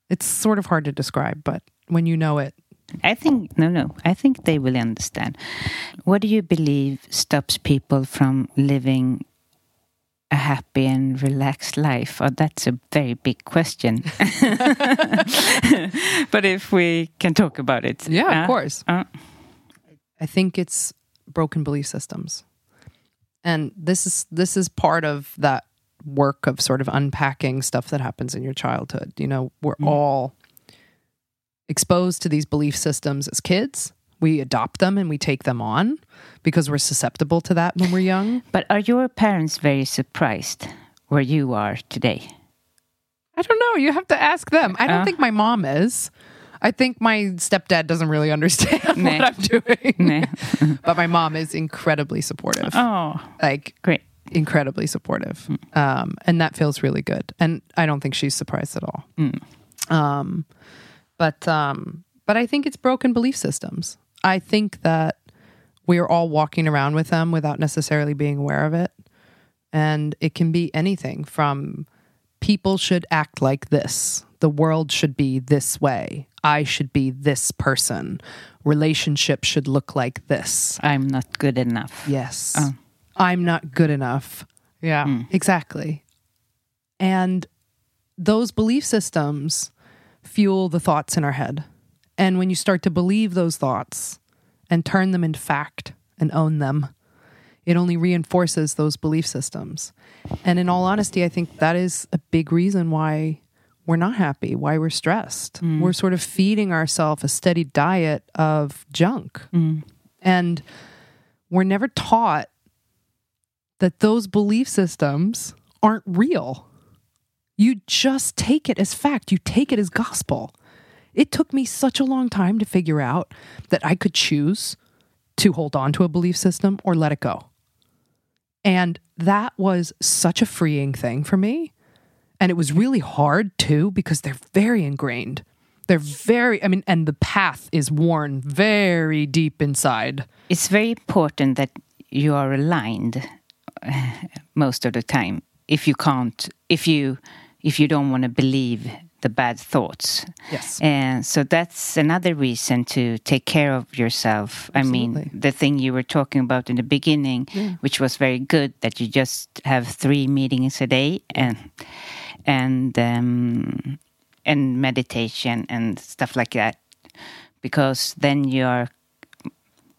It's sort of hard to describe, but when you know it, I think no, no. I think they will understand. What do you believe stops people from living a happy and relaxed life? Oh, that's a very big question. but if we can talk about it, Yeah, of uh, course. uh, I think it's broken belief systems. And this is this is part of that work of sort of unpacking stuff that happens in your childhood. You know, we're all exposed to these belief systems as kids. We adopt them and we take them on because we're susceptible to that when we're young. but are your parents very surprised where you are today? I don't know. You have to ask them. I don't Uh. think my mom is. I think my stepdad doesn't really understand Nah. what I'm doing. Nah. but my mom is incredibly supportive. Oh, Like great. incredibly supportive. Um, and that feels really good. And I don't think she's surprised at all. Um, but um, but I think it's broken belief systems. I think that we're all walking around with them without necessarily being aware of it. And it can be anything from people should act like this. The world should be this way. I should be this person. relationship should look like this. I'm not good enough. Yes. Oh. I'm not good enough. Yeah, exactly. And those belief systems fuel the thoughts in our head. And when you start to believe those thoughts and turn them into fact and own them, it only reinforces those belief systems. And in all honesty, I think that is a big reason why we're not happy, why we're stressed. Mm. We're sort of feeding ourselves a steady diet of junk. Mm. And we're never taught that those belief systems aren't real. You just take it as fact, you take it as gospel. It took me such a long time to figure out that I could choose to hold on to a belief system or let it go. And that was such a freeing thing for me. And it was really hard too because they're very ingrained. They're very, I mean, and the path is worn very deep inside. It's very important that you are aligned uh, most of the time. If you can't, if you, if you don't want to believe the bad thoughts. Yes. And so that's another reason to take care of yourself. I mean, the thing you were talking about in the beginning, which was very good, that you just have three meetings a day and and um, and meditation and stuff like that, because then you are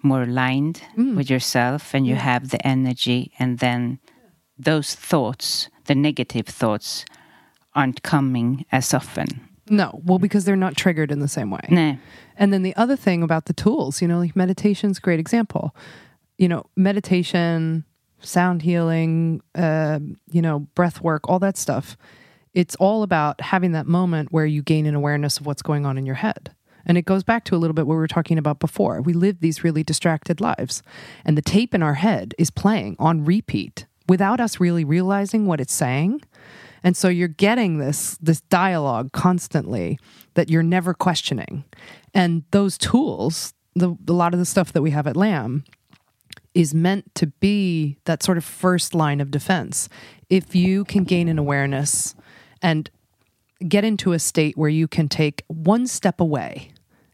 more aligned with yourself and you have the energy, and then those thoughts, the negative thoughts, aren't coming as often. No, well, because they're not triggered in the same way. No. And then the other thing about the tools, you know, like meditation's a great example. You know, meditation, sound healing, uh, you know, breath work, all that stuff. It's all about having that moment where you gain an awareness of what's going on in your head. And it goes back to a little bit what we were talking about before. We live these really distracted lives, and the tape in our head is playing on repeat without us really realizing what it's saying. And so you're getting this this dialogue constantly that you're never questioning. And those tools, the a lot of the stuff that we have at Lamb is meant to be that sort of first line of defense. If you can gain an awareness and get into a state where you can take one step away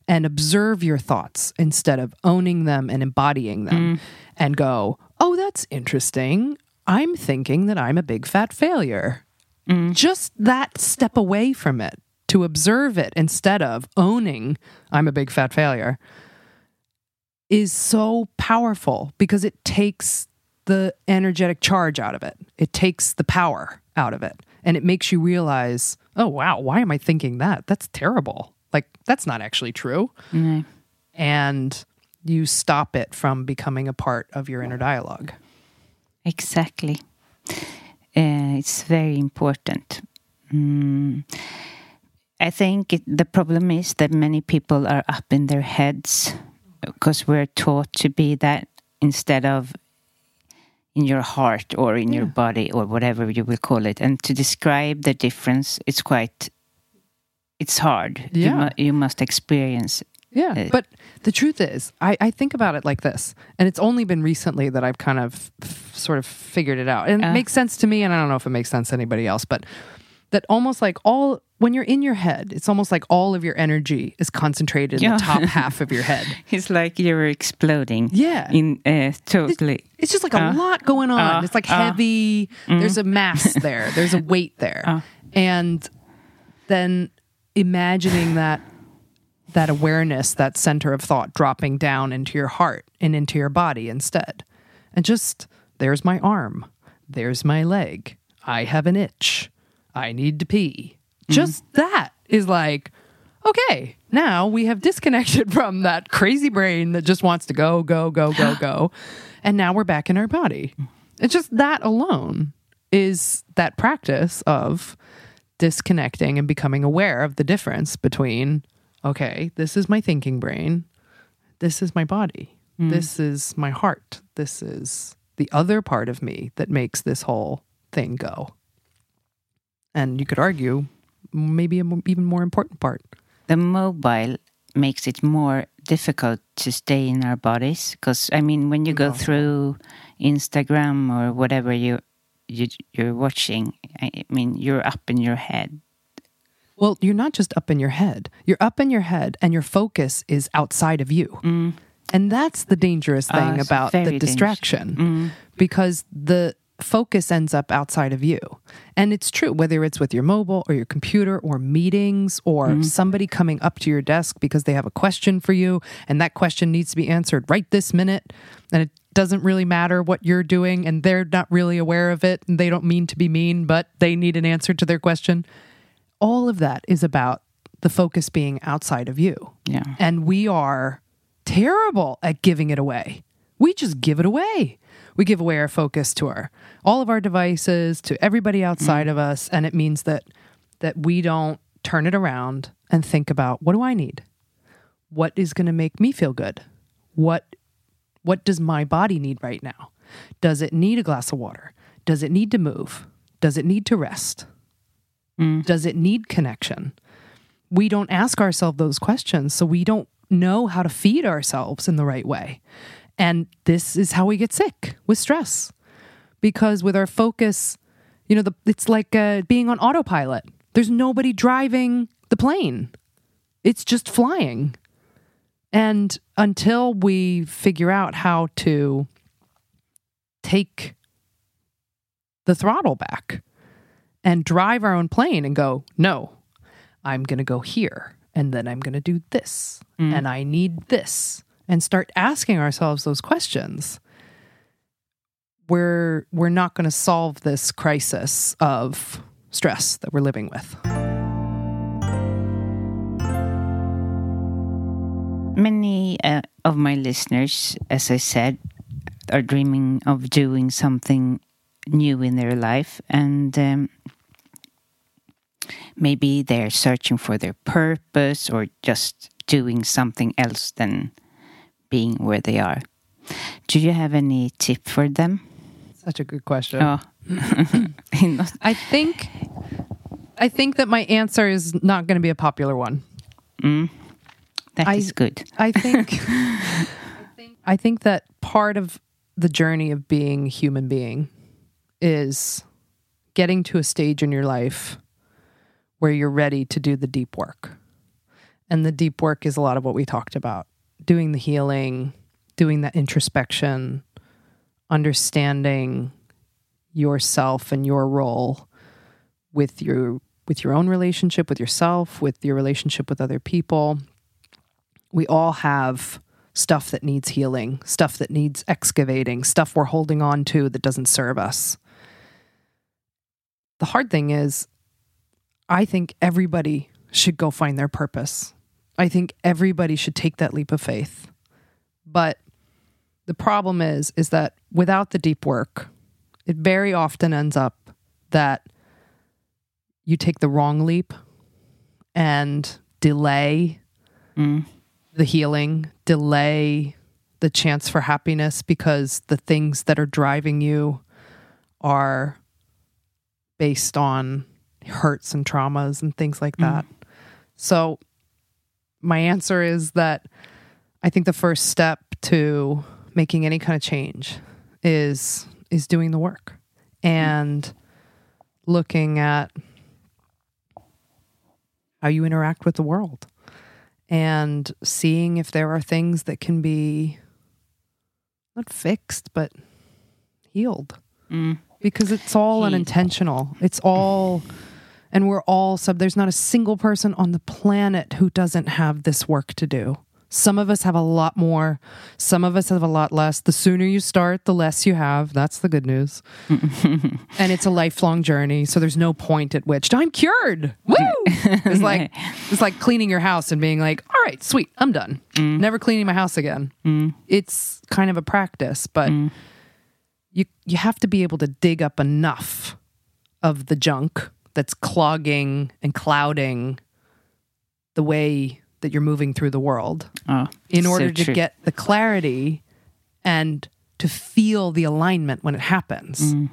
and observe your thoughts instead of owning them and embodying them mm. and go, oh, that's interesting. I'm thinking that I'm a big fat failure. Mm. Just that step away from it to observe it instead of owning I'm a big fat failure is so powerful because it takes the energetic charge out of it. It takes the power out of it. And it makes you realize, oh, wow, why am I thinking that? That's terrible. Like, that's not actually true. Mm-hmm. And you stop it from becoming a part of your inner dialogue. Exactly. Uh, it's very important. Mm. I think it, the problem is that many people are up in their heads because we're taught to be that instead of in your heart or in your body or whatever you will call it. And to describe the difference, it's quite, it's hard. You, Yeah. mu- you must experience. Yeah. Uh, but the truth is, I, I think about it like this, and it's only been recently that I've kind of f- sort of figured it out. And it Uh. makes sense to me, and I don't know if it makes sense to anybody else, but that almost like all, when you're in your head, it's almost like all of your energy is concentrated in Yeah. the top half of your head. It's like you're exploding. Yeah. In uh, totally. It's just like a Uh, lot going on. uh, it's like uh, heavy. There's a mass there. There's a weight there. Uh. and then imagining that that awareness, that center of thought dropping down into your heart and into your body instead. And just there's my arm. There's my leg. I have an itch. I need to pee. Mm-hmm. Just that is like okay, now we have disconnected from that crazy brain that just wants to go, go, go, go, go. And now we're back in our body. It's just that alone is that practice of disconnecting and becoming aware of the difference between, okay, this is my thinking brain, this is my body, hmm. this is my heart, this is the other part of me that makes this whole thing go. And you could argue, maybe a mo- even more important part. the mobile makes it more difficult to stay in our bodies because i mean when you go through instagram or whatever you, you you're watching i mean you're up in your head Well, you're not just up in your head. You're up in your head and your focus is outside of you. And that's the dangerous thing Mm. it's about the distraction because the focus ends up outside of you. And it's true, whether it's with your mobile or your computer or meetings or Mm-hmm. somebody coming up to your desk because they have a question for you and that question needs to be answered right this minute. And it doesn't really matter what you're doing and they're not really aware of it and they don't mean to be mean, but they need an answer to their question all of that is about the focus being outside of you. Yeah. And we are terrible at giving it away. We just give it away. We give away our focus to our all of our devices, to everybody outside mm. of us, and it means that that we don't turn it around and think about what do I need? What is going to make me feel good? What What does my body need right now? Does it need a glass of water? Does it need to move? Does it need to rest? Does it need connection? We don't ask ourselves those questions, so we don't know how to feed ourselves in the right way. And this is how we get sick with stress. Because with our focus, you know, the, it's like uh, being on autopilot. There's nobody driving the plane, it's just flying. And until we figure out how to take the throttle back and drive our own plane and go, no, I'm going to go here and then I'm going to do this and I need this and start asking ourselves those questions. We're we're not going to solve this crisis of stress that we're living with. Many uh, of my listeners, as I said, are dreaming of doing something new in their life, and um, maybe they're searching for their purpose or just doing something else than being where they are. Do you have any tip for them? Such a good question. Oh. I think I think that my answer is not going to be a popular one. that I- is good. I think I think that part of the journey of being a human being is getting to a stage in your life where you're ready to do the deep work. And the deep work is a lot of what we talked about. Doing the healing, doing that introspection, understanding yourself and your role with your with your own relationship with yourself, with your relationship with other people, we all have stuff that needs healing, stuff that needs excavating, stuff we're holding on to that doesn't serve us. The hard thing is, I think everybody should go find their purpose. I think everybody should take that leap of faith. But the problem is is that without the deep work, it very often ends up that you take the wrong leap and delay mm. the healing, delay the chance for happiness because the things that are driving you are based on hurts and traumas and things like mm. that. So, my answer is that I think the first step to making any kind of change is is doing the work and looking at how you interact with the world and seeing if there are things that can be not fixed but healed mm. Because it's all unintentional. It's all and we're all sub there's not a single person on the planet who doesn't have this work to do. Some of us have a lot more. Some of us have a lot less. The sooner you start the less you have. That's the good news. And it's a lifelong journey so there's no point at which i'm cured. Woo! It's like it's like cleaning your house and being like all right sweet i'm done. Mm. Never cleaning my house again. Mm. It's kind of a practice but mm. You you have to be able to dig up enough of the junk that's clogging and clouding the way that you're moving through the world Oh, in so order to true. get the clarity and to feel the alignment when it happens. Mm.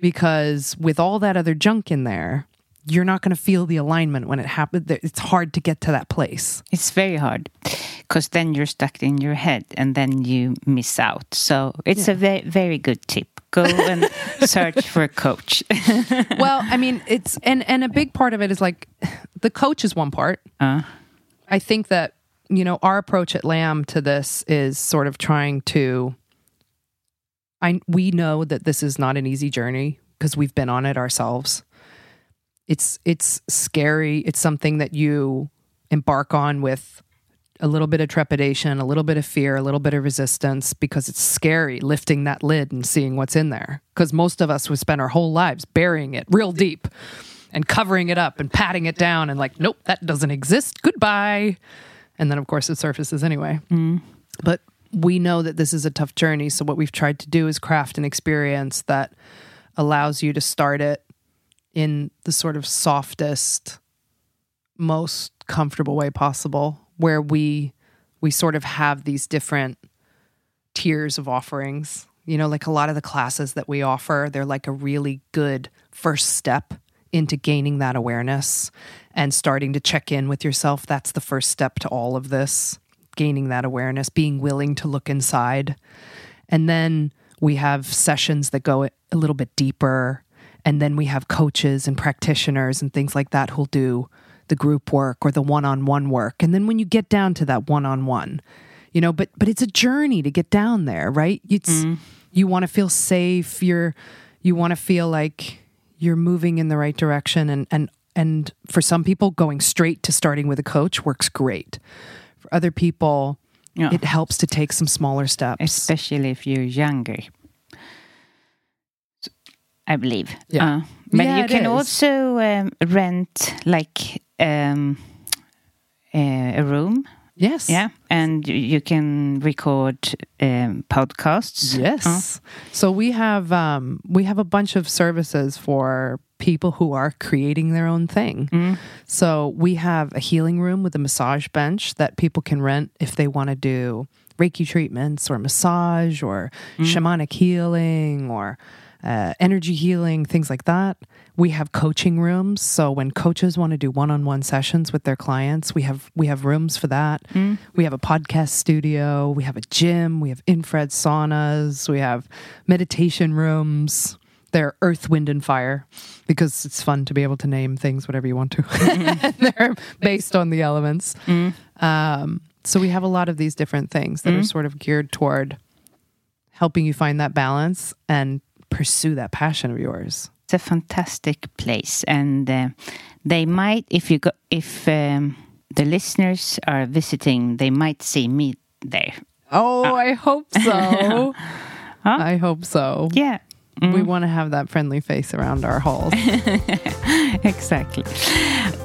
Because with all that other junk in there, you're not going to feel the alignment when it happens. It's hard to get to that place. It's very hard because then you're stuck in your head and then you miss out. So it's a ve- very good tip. Go and search for a coach. well, I mean, it's and and a big part of it is like the coach is one part. Uh. I think that you know our approach at Lamb to this is sort of trying to. I we know that this is not an easy journey because we've been on it ourselves. It's it's scary. It's something that you embark on with a little bit of trepidation, a little bit of fear, a little bit of resistance because it's scary lifting that lid and seeing what's in there. Because most of us would spend our whole lives burying it real deep and covering it up and patting it down and like, nope, that doesn't exist. Goodbye. And then, of course, it surfaces anyway. Mm. But we know that this is a tough journey. So, what we've tried to do is craft an experience that allows you to start it in the sort of softest, most comfortable way possible, where we we sort of have these different tiers of offerings. You know, like a lot of the classes that we offer, they're like a really good first step into gaining that awareness and starting to check in with yourself. That's the first step to all of this gaining that awareness, being willing to look inside. And then we have sessions that go a little bit deeper. And then we have coaches and practitioners and things like that who'll do the group work or the one on one work. And then when you get down to that one on one, you know, but but it's a journey to get down there, right? It's mm. you want to feel safe, you're you want to feel like you're moving in the right direction and and and for some people going straight to starting with a coach works great. For other people, yeah. it helps to take some smaller steps, especially if you're younger. I believe. Yeah. Uh, but yeah, you can also um, rent like um, a room. Yes. Yeah. And you can record um, podcasts. Yes. Uh. So we have um, we have a bunch of services for people who are creating their own thing. Mm. So we have a healing room with a massage bench that people can rent if they want to do Reiki treatments or massage or mm. shamanic healing or uh, energy healing, things like that. We have coaching rooms, so when coaches want to do one-on-one sessions with their clients, we have we have rooms for that. Mm. We have a podcast studio, we have a gym, we have infrared saunas, we have meditation rooms. They're earth, wind, and fire because it's fun to be able to name things whatever you want to. Mm-hmm. They're based on the elements. Mm. Um, so we have a lot of these different things that mm. are sort of geared toward helping you find that balance and pursue that passion of yours. It's a fantastic place, and uh, they might, if you go, if um, the listeners are visiting, they might see me there. Oh, uh. I hope so. huh? I hope so. Yeah. Mm. We want to have that friendly face around our halls. exactly.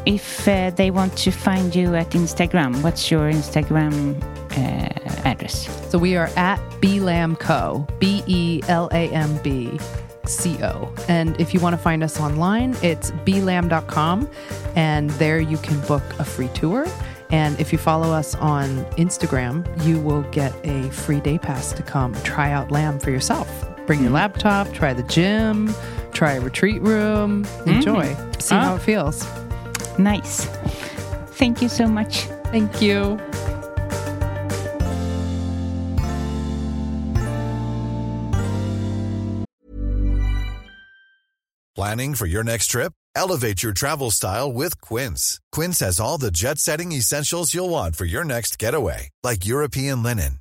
If uh, they want to find you at Instagram, what's your Instagram uh, address? So we are at Belambco, B E L A M B C O. And if you want to find us online, it's belamb.com. And there you can book a free tour. And if you follow us on Instagram, you will get a free day pass to come try out Lamb for yourself. Bring your laptop, try the gym, try a retreat room, enjoy, mm. see oh. how it feels. Nice. Thank you so much. Thank you. Planning for your next trip? Elevate your travel style with Quince. Quince has all the jet setting essentials you'll want for your next getaway, like European linen